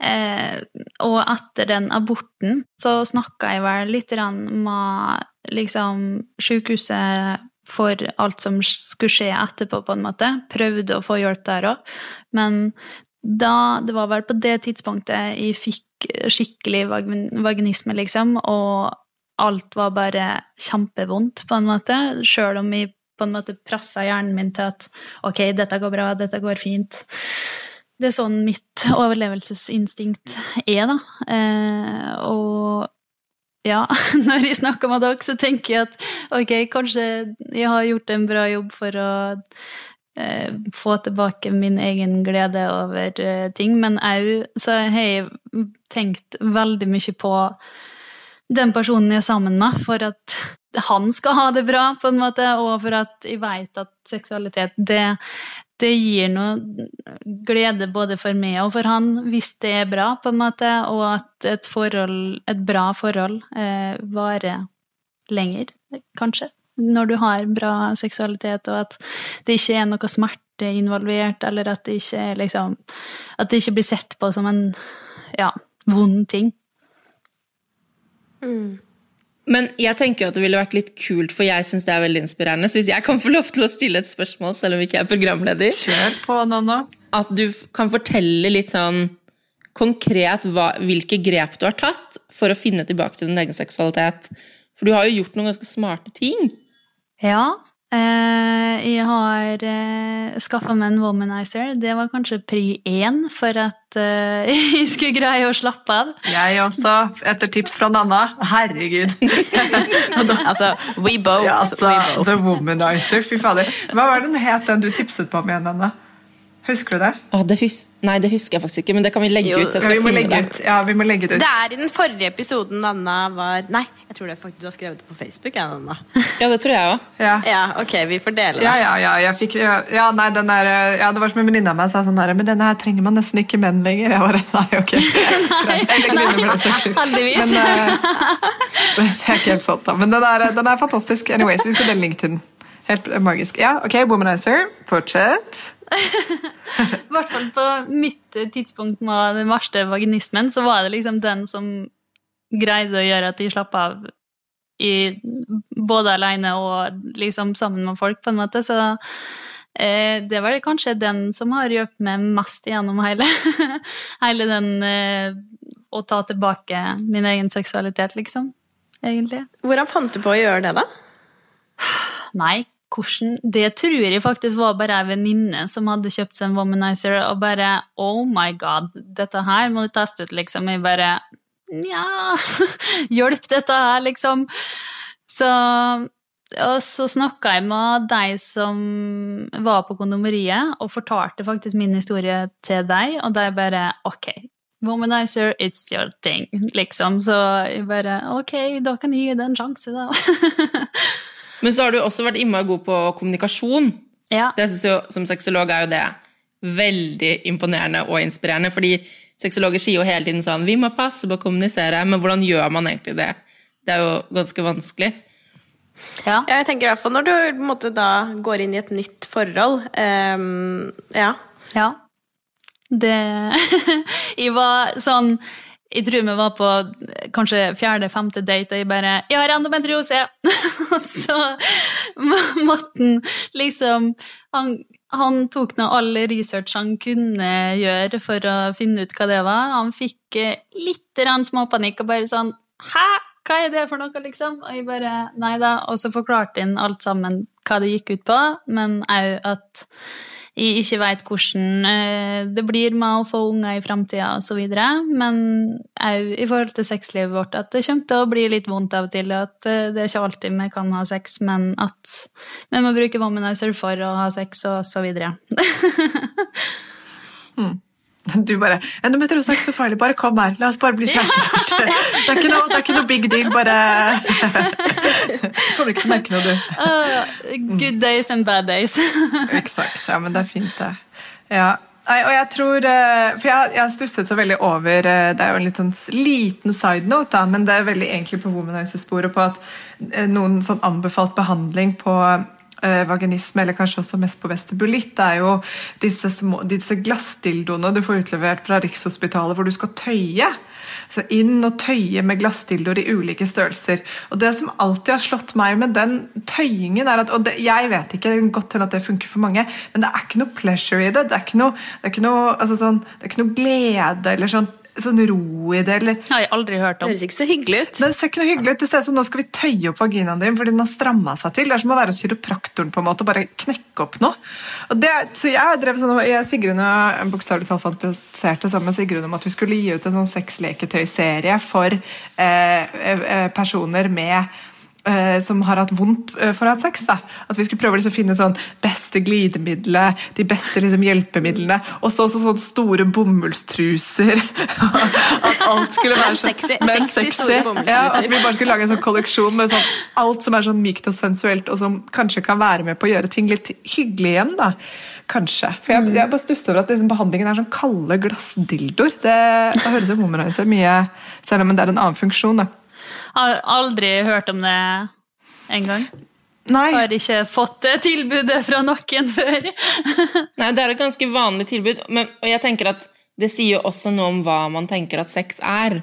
S4: eh, Og etter den aborten så snakka jeg vel litt med liksom sykehuset for alt som skulle skje etterpå, på en måte. Prøvde å få hjelp der òg. Men da, det var vel på det tidspunktet jeg fikk skikkelig vag- vaginisme, liksom, og alt var bare kjempevondt, på en måte, sjøl om jeg på en måte pressa hjernen min til at ok, dette går bra, dette går fint. Det er sånn mitt overlevelsesinstinkt er, da. Eh, og ja, når jeg snakker med dere, så tenker jeg at ok, kanskje jeg har gjort en bra jobb for å få tilbake min egen glede over eh, ting, men òg så har jeg tenkt veldig mye på den personen jeg er sammen med, for at han skal ha det bra, på en måte, og for at jeg vet at seksualitet, det, det gir noe glede både for meg og for han, hvis det er bra, på en måte, og at et forhold, et bra forhold, eh, varer lenger, kanskje, når du har bra seksualitet, og at det ikke er noe smerte involvert, eller at det ikke er liksom At det ikke blir sett på som en ja, vond ting.
S5: Men jeg tenker at det ville vært litt kult, for jeg syns det er veldig inspirerende. Så hvis jeg kan få lov til å stille et spørsmål, selv om ikke jeg er programleder,
S2: Kjør på, Nanna.
S5: at du kan fortelle litt sånn konkret hva, hvilke grep du har tatt for å finne tilbake til din egen seksualitet. For du har jo gjort noen ganske smarte ting.
S4: Ja. Eh, jeg har eh, skaffa meg en womanizer. Det var kanskje pri én for at eh, jeg skulle greie å slappe av.
S2: Jeg også, etter tips fra Nanna. Herregud.
S3: Altså, we both.
S2: Ja, altså,
S3: we both.
S2: The Womanizer. Fy fader. Hva var den het, den du tipset på med, Nanna? Husker du det?
S5: Å, det hus Nei, det husker jeg faktisk ikke, men det kan vi legge
S3: Jo,
S5: ut. Jeg
S2: Ja, vi må legge
S5: det.
S2: ut. Ja, vi må legge det ut.
S3: Det er i den forrige episoden Anna var Nei, jeg tror det er faktisk du har skrevet det på Facebook. Ja, Anna.
S5: Ja, det tror jeg òg.
S2: Ja.
S3: ja ok, vi får dele det.
S2: Ja, ja, ja, jeg fikk, ja, ja, nei, den der, ja, det var som en venninne av meg sa sånn her men denne her trenger man nesten ikke menn lenger. Jeg bare, nei, ok. nei.
S4: Heldigvis.
S2: Men uh, det er ikke helt sant da. Men den er, den er fantastisk. Anyways, vi skal dele link til den. Helt magisk. Ja, ok, Womanizer. Fortsett.
S4: I hvert fall på mitt tidspunkt med den verste vaginismen, så var det liksom den som greide å gjøre at de slapp av i, både alene og liksom sammen med folk, på en måte. Så eh, det var det kanskje den som har hjulpet meg mest gjennom hele, hele den eh, å ta tilbake min egen seksualitet, liksom. Egentlig.
S3: Hvordan fant du på å gjøre det, da?
S4: Nei, hvordan Det tror jeg faktisk var bare ei venninne som hadde kjøpt seg en womanizer, og bare Oh my god, dette her må du teste ut, liksom. Jeg bare Nja, hjelp dette her, liksom. Så og så snakka jeg med de som var på kondomeriet, og fortalte faktisk min historie til deg, og de bare Ok, womanizer, it's your thing, liksom. Så jeg bare Ok, da kan jeg gi det en sjanse, da.
S5: Men så har du også vært innmari god på kommunikasjon.
S4: Ja.
S5: Det synes jo, Som sexolog er jo det veldig imponerende og inspirerende. fordi sexologer sier jo hele tiden sånn Vi må passe på å kommunisere, men hvordan gjør man egentlig det? Det er jo ganske vanskelig.
S4: ja.
S3: Ja, jeg tenker i hvert fall når du på en måte, da går inn i et nytt forhold. Um, ja.
S4: Ja. Det Jeg var sånn Jeg tror vi var på kanskje fjerde-femte date, og jeg bare 'Jeg har endometriose!' Og så måtte han liksom han, han tok nå all research han kunne gjøre for å finne ut hva det var. Han fikk eh, litt småpanikk og bare sånn 'Hæ? Hva er det for noe?' liksom? Og jeg bare 'Nei da'. Og så forklarte han alt sammen hva det gikk ut på, men òg at jeg ikke veit hvordan eh, det blir med å få unger i framtida osv. Men òg i forhold til sexlivet vårt at det kommer til å bli litt vondt av og til. At eh, det er ikke alltid vi kan ha sex, men at vi må bruke womanizer for å ha sex og så videre.
S2: Du bare 'Endometriose er ikke så farlig, bare kom her. La oss bare bli kjærester først.' Det er noe, det er ikke noe big deal, bare Kommer ikke til å merke noe, du.
S4: Uh, good days and bad days.
S2: Exakt. Ja, men det er fint, det. Ja. Nei, og jeg tror eh, For jeg, jeg stusset så veldig over eh, Det er jo en litt sånn liten side note, da, men det er veldig egentlig på womanizer-sporet på at eh, noen sånn anbefalt behandling på vaginisme, eller kanskje også mest på vestibulitt, er jo disse, små, disse glassdildoene du får utlevert fra Rikshospitalet hvor du skal tøye. Så inn og tøye med glassdildoer i ulike størrelser. Og det som alltid har slått meg med den tøyingen, er at Og det, jeg vet ikke, det godt hende at det funker for mange, men det er ikke noe pleasure i det. Det er ikke noe, det er ikke noe, altså sånn, det er ikke noe glede eller sånn, sånn ro i det. eller
S4: har jeg aldri hørt
S3: Det
S4: om.
S3: høres ikke så hyggelig ut.
S2: det ser ikke noe hyggelig ut. Det ser ut som nå skal vi tøye opp vaginaen din fordi den har stramma seg til. Det er som å være hos kiropraktoren på en måte, og bare knekke opp noe. Og det, så jeg har drevet sånn, jeg, Sigrun og jeg bokstavelig talt fantaserte sammen med Sigrun om at vi skulle gi ut en sånn sexleketøyserie for eh, eh, personer med eh, som har hatt vondt eh, for å ha sex. da. At vi skulle prøve liksom å finne sånn beste glidemiddelet, de beste liksom hjelpemidlene. Og så også sånne store bomullstruser. at alt skulle være sånn
S3: Sexy-
S2: men
S3: sexy store
S2: Ja, at vi bare skulle lage en sånn kolleksjon med sånn, alt som er sånn mykt og sensuelt, og som kanskje kan være med på å gjøre ting litt hyggelig igjen. da. Kanskje. For jeg, jeg bare stusser over at liksom, behandlingen er sånn kalde glassdildoer. Det, det høres ut som womanizer mye, selv om det er en annen funksjon. da.
S4: Har aldri hørt om det en gang.
S2: Nei,
S4: Har ikke fått tilbudet fra noen før.
S5: Nei, det er et ganske vanlig tilbud, men, og jeg tenker at det sier jo også noe om hva man tenker at sex er.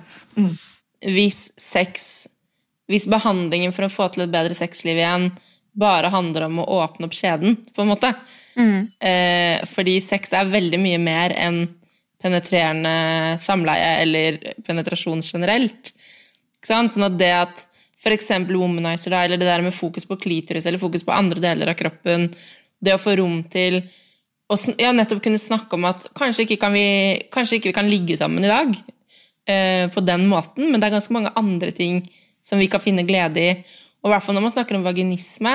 S5: Hvis sex Hvis behandlingen for å få til et bedre sexliv igjen bare handler om å åpne opp skjeden, på en måte. Eh, fordi sex er veldig mye mer enn penetrerende samleie eller penetrasjon generelt. Sånn at det at eksempel womanizer, eller det der med fokus på klitoris eller fokus på andre deler av kroppen, det å få rom til å ja, nettopp kunne snakke om at kanskje ikke, kan vi, kanskje ikke vi kan ligge sammen i dag eh, på den måten, men det er ganske mange andre ting som vi kan finne glede i. Og i hvert fall når man snakker om vaginisme,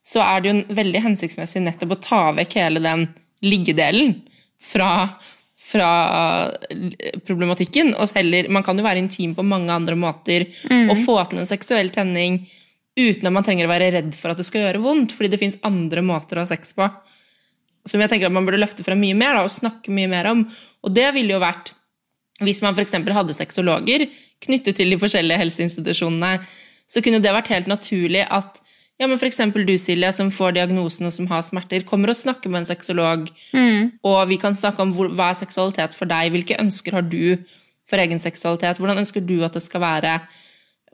S5: så er det jo veldig hensiktsmessig nettopp å ta vekk hele den liggedelen fra, fra problematikken. Og heller, man kan jo være intim på mange andre måter og få til en seksuell tenning uten at man trenger å være redd for at det skal gjøre vondt, fordi det fins andre måter å ha sex på. Som jeg tenker at man burde løfte frem mye mer da, og snakke mye mer om. Og det ville jo vært hvis man f.eks. hadde sexologer knyttet til de forskjellige helseinstitusjonene, så kunne det vært helt naturlig at ja, men f.eks. du, Silje, som får diagnosen og som har smerter, kommer og snakker med en sexolog, og vi kan snakke om hvor, hva er seksualitet for deg, hvilke ønsker har du for egen seksualitet, hvordan ønsker du at det skal være,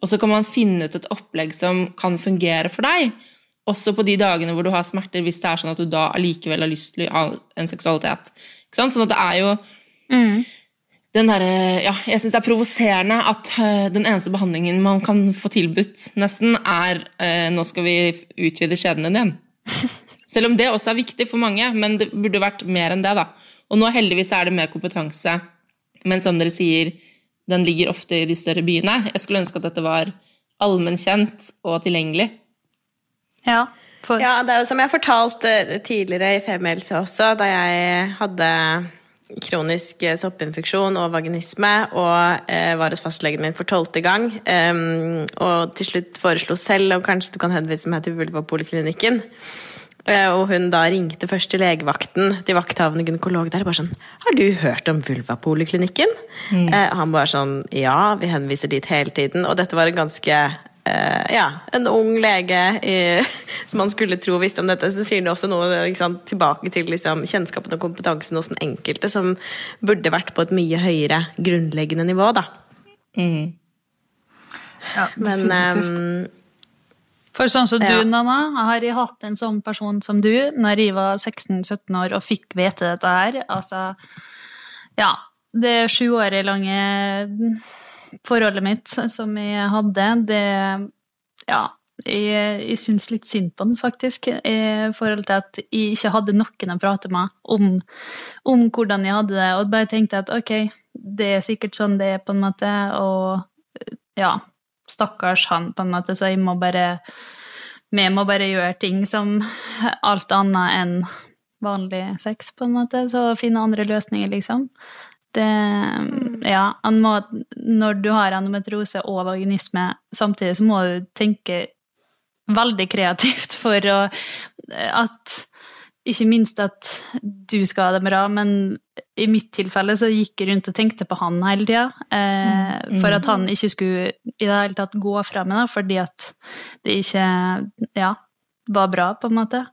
S5: og så kan man finne ut et opplegg som kan fungere for deg, også på de dagene hvor du har smerter, hvis det er sånn at du da allikevel har lyst til å ha en seksualitet. Ikke sant? Sånn at det er jo den der, ja, jeg syns det er provoserende at eh, den eneste behandlingen man kan få tilbudt, nesten, er eh, nå skal vi utvide skjeden din. Selv om det også er viktig for mange, men det burde vært mer enn det. da. Og nå heldigvis er det mer kompetanse, men som dere sier, den ligger ofte i de større byene. Jeg skulle ønske at dette var allmennkjent og tilgjengelig.
S4: Ja, for,
S3: Ja, det er jo som jeg fortalte tidligere i Femihelse også, da jeg hadde kronisk eh, soppinfeksjon og vaginisme og eh, var hos fastlegen min for tolvte gang. Um, og til slutt foreslo selv om kanskje du kan henvise meg til Vulvapoliklinikken. Eh, Og hun da ringte først til legevakten, til vakthavende gynekolog der, og bare sånn Har du hørt om Vulvapoliklinikken? Eh, han bare sånn Ja, vi henviser dit hele tiden. Og dette var en ganske eh, Ja, en ung lege i, som man skulle tro visste om dette. Så det sier det også noe ikke sant, tilbake til liksom, kjennskapen og kompetansen hos den enkelte, som burde vært på et mye høyere grunnleggende nivå, da.
S2: Ja,
S3: Men ehm,
S4: For sånn som du,
S3: Ja.
S4: Nanna, har jeg hatt en sånn person som du når jeg var 16-17 år og fikk vite dette her. Altså, ja. Det sjuårig lange forholdet mitt som jeg hadde, det Ja. Jeg, jeg syns litt synd på den, faktisk, i forhold til at jeg ikke hadde noen å prate med om, om hvordan jeg hadde det, og bare tenkte at ok, det er sikkert sånn det er, på en måte, og ja, stakkars han, på en måte, så jeg må bare Vi må bare gjøre ting som alt annet enn vanlig sex, på en måte, så finne andre løsninger, liksom. Det Ja, han må Når du har endometriose og vaginisme samtidig, så må du tenke veldig kreativt for å At ikke minst at du skal ha det bra, men i mitt tilfelle så gikk jeg rundt og tenkte på han hele tida. Eh, for at han ikke skulle i det hele tatt gå fra meg, da, fordi at det ikke ja, var bra, på en måte.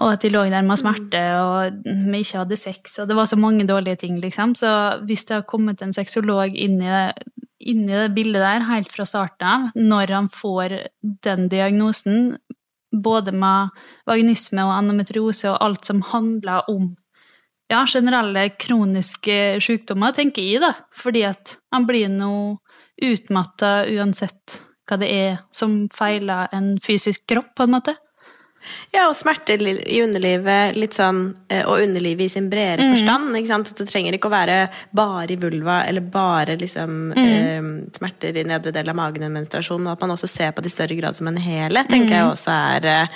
S4: Og at de lå der med smerte, og vi ikke hadde sex, og det var så mange dårlige ting, liksom. Så hvis det har kommet en sexolog inn i det, inn i det bildet der helt fra starten av, når han får den diagnosen, både med vaginisme og endometriose og alt som handler om ja, generelle kroniske sykdommer, tenker jeg, da. Fordi at han blir nå utmatta uansett hva det er som feiler en fysisk kropp, på en måte.
S3: Ja, og smerter i underlivet, litt sånn, eh, og underlivet i sin bredere forstand. ikke sant? Det trenger ikke å være bare i vulva, eller bare liksom, eh, smerter i nedre del av magen og menstruasjon, Og at man også ser på det i større grad som en helhet, tenker jeg også er eh,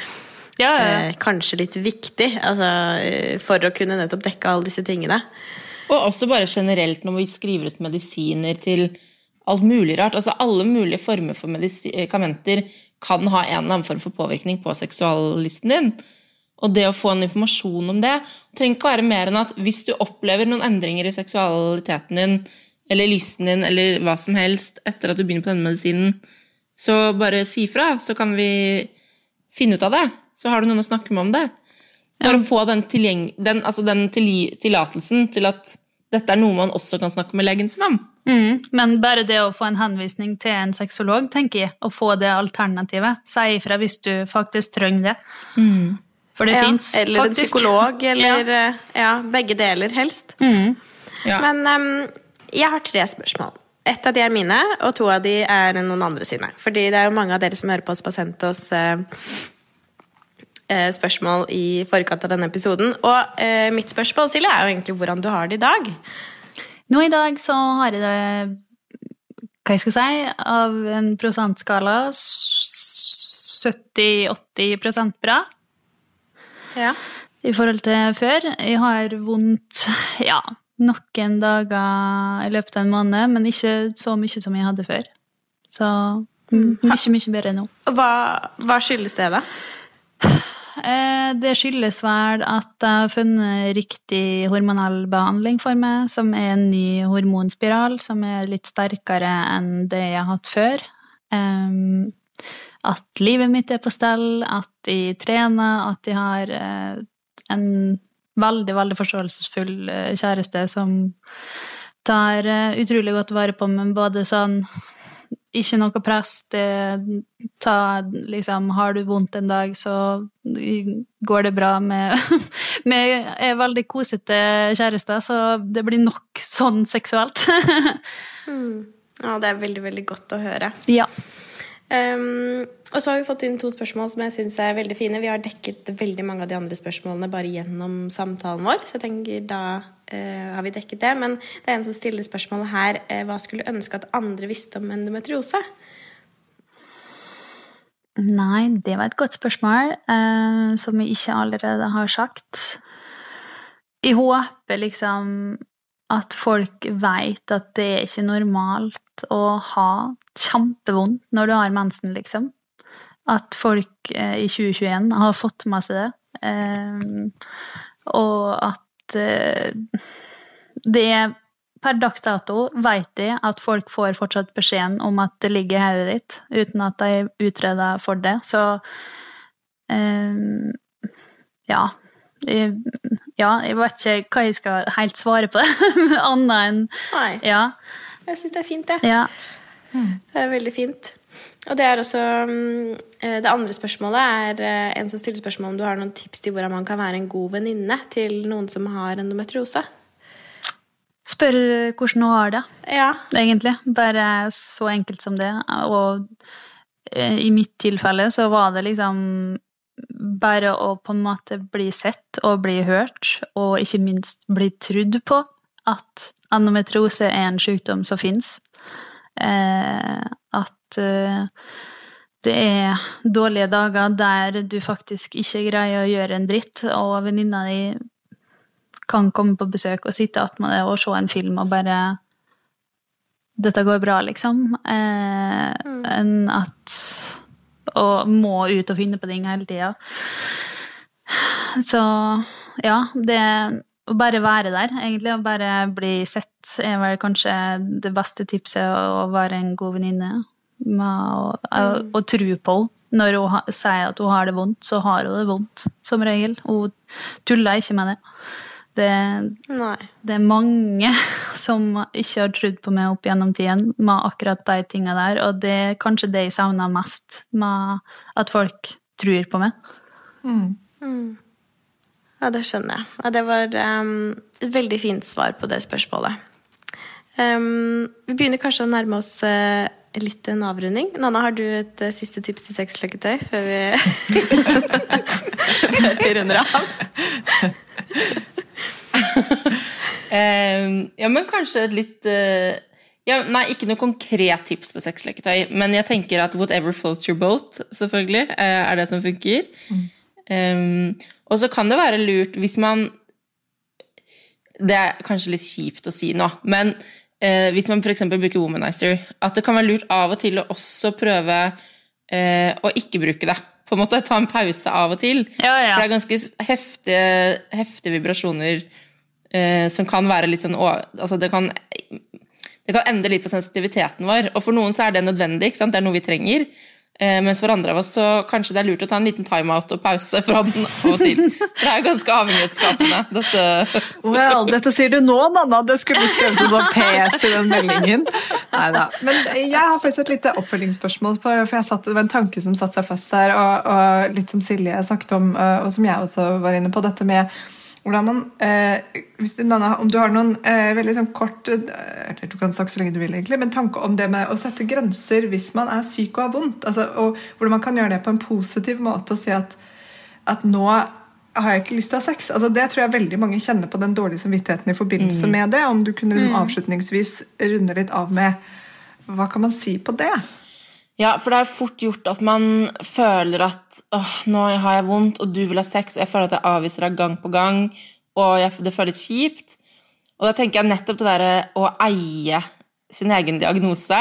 S4: Ja, ja.
S3: eh, kanskje litt viktig, altså, eh, for å kunne nettopp dekke alle disse tingene.
S5: Og også bare generelt når vi skriver ut medisiner til alt mulig rart. Altså alle mulige former for medikamenter kan ha en eller annen form for påvirkning på seksuallysten din. Og det å få en informasjon om det trenger ikke å være mer enn at hvis du opplever noen endringer i seksualiteten din, eller lysten din, eller hva som helst etter at du begynner på denne medisinen, så bare si fra, så kan vi finne ut av det. Så har du noen å snakke med om det. Bare få den, den, altså den tillatelsen til at dette er noe man også kan snakke med legen sin om.
S4: Mm, men bare det å få en henvisning til en sexolog, tenker jeg, å få det alternativet. Si ifra hvis du faktisk trenger det. For det
S3: Ja,
S4: fins
S3: eller en psykolog, eller
S4: Ja.
S3: eh, ja, begge deler helst.
S5: Ja.
S3: Men um, jeg har tre spørsmål. Ett av de er mine, og to av de er noen andre sine. Fordi det er jo mange av dere som hører på oss på Sentos oss eh, eh, spørsmål i forkant av denne episoden. Og eh, mitt spørsmål, Silje, er jo egentlig hvordan du har det i dag.
S4: Nå i dag så har jeg det Hva jeg skal si Av en prosentskala 70-80% bra
S3: Ja.
S4: i forhold til før. Jeg har vondt ja, noen dager i løpet av en måned, men ikke så mye som jeg hadde før. Så mm, mye, mye bedre nå.
S3: Hva, hva skyldes det, da?
S4: Eh, Det skyldes vel at jeg har funnet riktig hormonell behandling for meg, som er en ny hormonspiral, som er litt sterkere enn det jeg har hatt før. At livet mitt er på stell, at jeg trener, at jeg har eh, en veldig, veldig forståelsesfull eh, kjæreste som tar utrolig godt vare på meg, både sånn ikke noe press. Det, ta, liksom, har du vondt en dag, så går det bra med Vi er veldig kosete kjærester, så det blir nok sånn seksuelt.
S3: Ja, det er veldig, veldig godt å høre.
S4: ja.
S3: Ehm, og så har vi fått inn to spørsmål som jeg syns er veldig fine. Vi har dekket veldig mange av de andre spørsmålene bare gjennom samtalen vår, så jeg tenker da uh, har vi dekket det. Men det er en som stiller spørsmålet her uh, hva skulle du ønske at andre visste om endometriose?
S4: Nei, det var et godt spørsmål, uh, som vi ikke allerede har sagt. Jeg håper liksom at folk vet at det er ikke normalt å ha kjempevondt når du har mensen, liksom. at folk eh, i 2021 har fått med seg det. Eh, og at eh, det er Per dags dato vet de at folk får fortsatt beskjeden om at det ligger i hodet ditt, uten at de er utreda for det. Så eh, ja. Jeg, ja, jeg vet ikke hva jeg skal helt svare på, annet enn
S3: Nei,
S4: Ja.
S3: jeg syns det er fint, det.
S4: ja.
S3: Det er veldig fint. Og det er også mm, eh, Det andre spørsmålet er eh, en som stiller spørsmål om du har noen tips til hvordan man kan være en god venninne til noen som har endometriose.
S4: Spør hvordan hun har det,
S3: Ja.
S4: egentlig. Bare så enkelt som det. Og eh, i mitt tilfelle så var det liksom bare å på en måte bli sett og bli hørt, og ikke minst bli trudd på at endometriose er en sykdom som fins. Eh, at eh, det er dårlige dager der du faktisk ikke greier å gjøre en dritt, og venninna di kan komme på besøk og sitte attmed deg og se en film og bare Dette går bra, liksom. Eh, Enn at Og må ut og finne på ting hele tida. Så ja, det å bare være der, egentlig, og bare bli sett, er vel kanskje det beste tipset. Å være en god venninne. med og, og Å tro på henne. Når hun sier at hun har det vondt, så har hun det vondt, som regel. Hun tuller ikke med det. Det,
S3: Nei.
S4: det er mange som ikke har trodd på meg opp gjennom tiden med akkurat de tinga der, og det er kanskje det jeg savner mest, med at folk tror på meg.
S3: Ja, det skjønner jeg. Ja, det var um, et veldig fint svar på det spørsmålet. Um, vi begynner kanskje å nærme oss uh, litt en avrunding. Nanna, har du et uh, siste tips til sexleketøy før vi, før vi runder av?
S5: Eh, ja, men kanskje et litt eh, ja, Nei, ikke noe konkret tips på sexleketøy, men jeg tenker at whatever floats your boat, selvfølgelig, eh, er det som funker. Eh, og så kan det være lurt hvis man Det er kanskje litt kjipt å si nå, men uh, hvis man f.eks. bruker womanizer, at det kan være lurt av og til å også prøve uh, å ikke bruke det. På en måte Ta en pause av og til.
S4: Ja, ja.
S5: For det er ganske heftige, heftige vibrasjoner eh, som kan være litt sånn altså det, kan, det kan endre litt på sensitiviteten vår. Og for noen så er det nødvendig. Det er noe vi trenger. Eh, mens for andre av oss så kanskje det er lurt å ta en liten timeout og pause fra den og til. For det er ganske avhengighetsskapende. Dette.
S2: Well, dette sier du nå, Nanna. Det skulle skrevet sånn PS i den meldingen. Neida. Men jeg har faktisk et lite oppfølgingsspørsmål, på, for satt, det var en tanke som satte seg fast der, og, og litt som Silje snakket om, og som jeg også var inne på, dette med man eh, Nanna, Om du har noen eh, veldig sånn kort eh, eller Du kan snakke så lenge du vil, egentlig, men tanke om det med å sette grenser hvis man er syk og har vondt. Altså, og Hvordan man kan gjøre det på en positiv måte og si at, at nå har jeg ikke lyst til å ha sex. Altså, det tror jeg veldig mange kjenner på den dårlige samvittigheten i forbindelse med det. Om du kunne liksom avslutningsvis runde litt av med Hva kan man si på det?
S5: Ja, for det er fort gjort at man føler at åh, nå har jeg vondt, og du vil ha sex, og jeg føler at jeg avviser deg gang på gang, og jeg, det føles kjipt. Og da tenker jeg nettopp det derre å eie sin egen diagnose,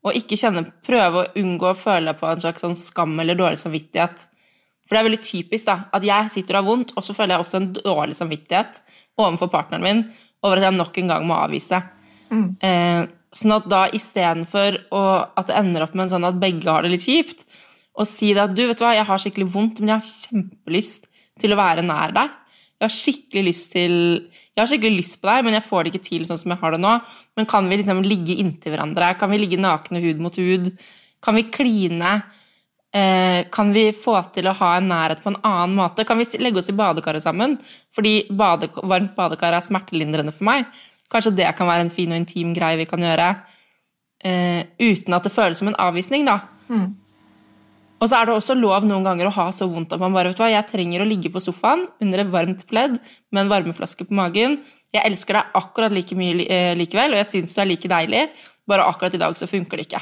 S5: og ikke kjenne, prøve å unngå å føle på en slags sånn skam eller dårlig samvittighet. For det er veldig typisk da, at jeg sitter og har vondt, og så føler jeg også en dårlig samvittighet overfor partneren min over at jeg nok en gang må avvise. Eh, sånn at da istedenfor at det ender opp med en sånn at begge har det litt kjipt, og si det at du, vet du hva, jeg har skikkelig vondt, men jeg har kjempelyst til å være nær deg. Jeg har skikkelig lyst til Jeg har skikkelig lyst på deg, men jeg får det ikke til sånn som jeg har det nå. Men kan vi liksom ligge inntil hverandre? Kan vi ligge nakne hud mot hud? Kan vi kline? Eh, kan vi få til å ha en nærhet på en annen måte? Kan vi legge oss i badekaret sammen? Fordi bade, varmt badekar er smertelindrende for meg. Kanskje det kan være en fin og intim greie vi kan gjøre. Uh, uten at det føles som en avvisning, da. Og så er det også lov noen ganger å ha så vondt at man bare vet hva, jeg trenger å ligge på sofaen under et varmt pledd med en varmeflaske på magen. Jeg elsker deg akkurat like mye eh, likevel, og jeg syns du er like deilig. Bare akkurat i dag så funker det ikke.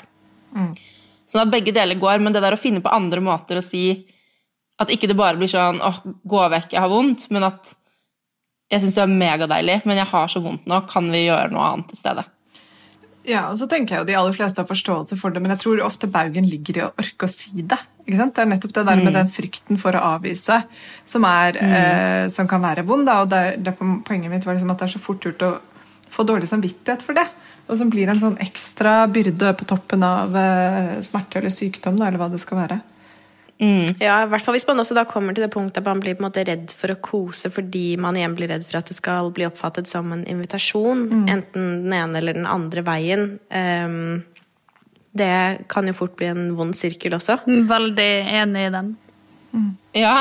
S5: Sånn at begge deler går, men det der å finne på andre måter å si at ikke det bare blir sånn åh, gå vekk, jeg har vondt, men at jeg syns du er megadeilig, men jeg har så vondt nå, kan vi gjøre noe annet i stedet?
S2: Ja, og så tenker jeg jo De aller fleste har forståelse for det, men jeg tror ofte baugen ligger i å orke å si det. ikke sant? Det er nettopp det der med den frykten for å avvise som, er, eh, som kan være vond. da, og det, det Poenget mitt var liksom at det er så fort gjort å få dårlig samvittighet for det. Og som blir en sånn ekstra byrde på toppen av eh, smerte eller sykdom, da, eller hva det skal være.
S3: Ja, i hvert fall hvis man også da kommer til det punktet at man blir på en måte redd for å kose fordi man igjen blir redd for at det skal bli oppfattet som en invitasjon, enten den ene eller den andre veien. Um, det kan jo fort bli en vond sirkel også.
S4: Veldig enig i den.
S5: Ja,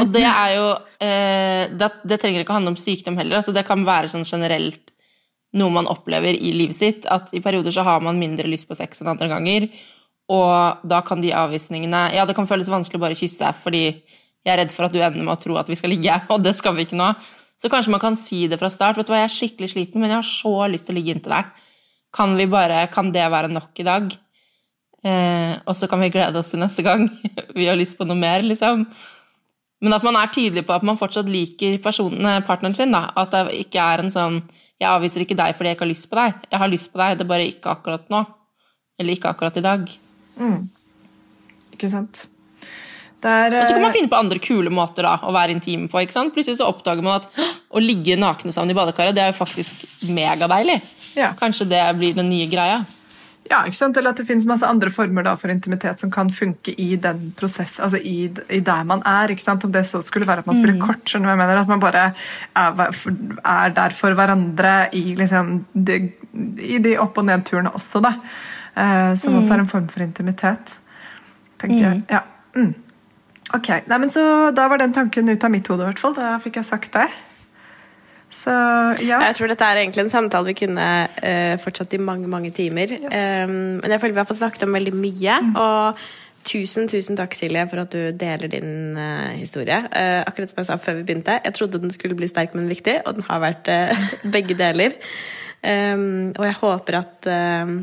S5: og det er jo eh, det, det trenger ikke å handle om sykdom heller. Altså det kan være sånn generelt noe man opplever i livet sitt. At i perioder så har man mindre lyst på sex enn andre ganger. Og da kan de avvisningene Ja, det kan føles vanskelig å bare kysse fordi jeg er redd for at du ender med å tro at vi skal ligge, og det skal vi ikke nå. Så kanskje man kan si det fra start. Vet du hva, jeg er skikkelig sliten, men jeg har så lyst til å ligge inntil deg. Kan vi bare, kan det være nok i dag? Eh, og så kan vi glede oss til neste gang. vi har lyst på noe mer, liksom. Men at man er tydelig på at man fortsatt liker personen, partneren sin. da. At det ikke er en sånn 'jeg avviser ikke deg fordi jeg ikke har lyst på deg'. Jeg har lyst på deg, det er bare ikke akkurat nå. Eller ikke akkurat i dag.
S2: Ikke sant? Det er,
S5: Og så kan man
S2: eh,
S5: finne på andre kule måter da, å være intim på. ikke sant? Plutselig så oppdager man at å ligge nakne sammen i badekaret det er jo faktisk megadeilig.
S2: Ja.
S5: Kanskje det blir den nye greia.
S2: Ja, ikke sant? Eller at det finnes masse andre former da for intimitet som kan funke i den prosess, altså i, i der man er. ikke sant? Om det så skulle være at man spiller kort, skjønner du hva jeg mener? At man bare er, er der for hverandre i, liksom, de, i de opp- og nedturene også, da. Eh, som også er en form for intimitet. tenker jeg. Ja. Mm. Ok, Nei, men så Da var den tanken ut av mitt hode, i hvert fall. Da fikk jeg sagt det. Så ja.
S3: Jeg tror dette er egentlig en samtale vi kunne uh, fortsatt i mange mange timer. Um, men jeg føler vi har fått snakket om veldig mye. Og tusen tusen takk, Silje, for at du deler din uh, historie. Uh, akkurat som jeg sa før vi begynte, jeg trodde den skulle bli sterk, men viktig, og den har vært begge deler. Um, og jeg håper at um,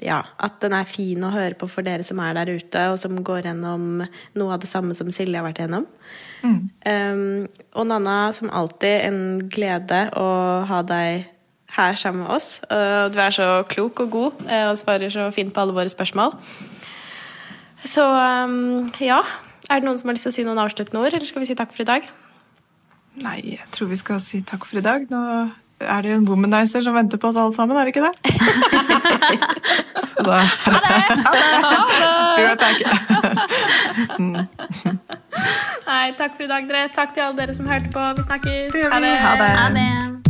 S3: ja, at den er fin å høre på for dere som er der ute, og som går gjennom noe av det samme som Silje har vært gjennom. Um, og Nanna, som alltid, en glede å ha deg her sammen med oss. Uh, du er så klok og god uh, og svarer så fint på alle våre spørsmål. Så um, ja. Er det noen som har lyst til å si noen avsluttende ord, eller skal vi si takk for i dag?
S2: Nei, jeg tror vi skal si takk for i dag. Nå er det jo en womanizer som venter på oss alle sammen, er det ikke det? Ha da Ha det!
S3: Nei, takk for i dag, dere. Takk til alle dere som hørte på. Vi snakkes.
S2: Det. Ha det.
S4: Ha det.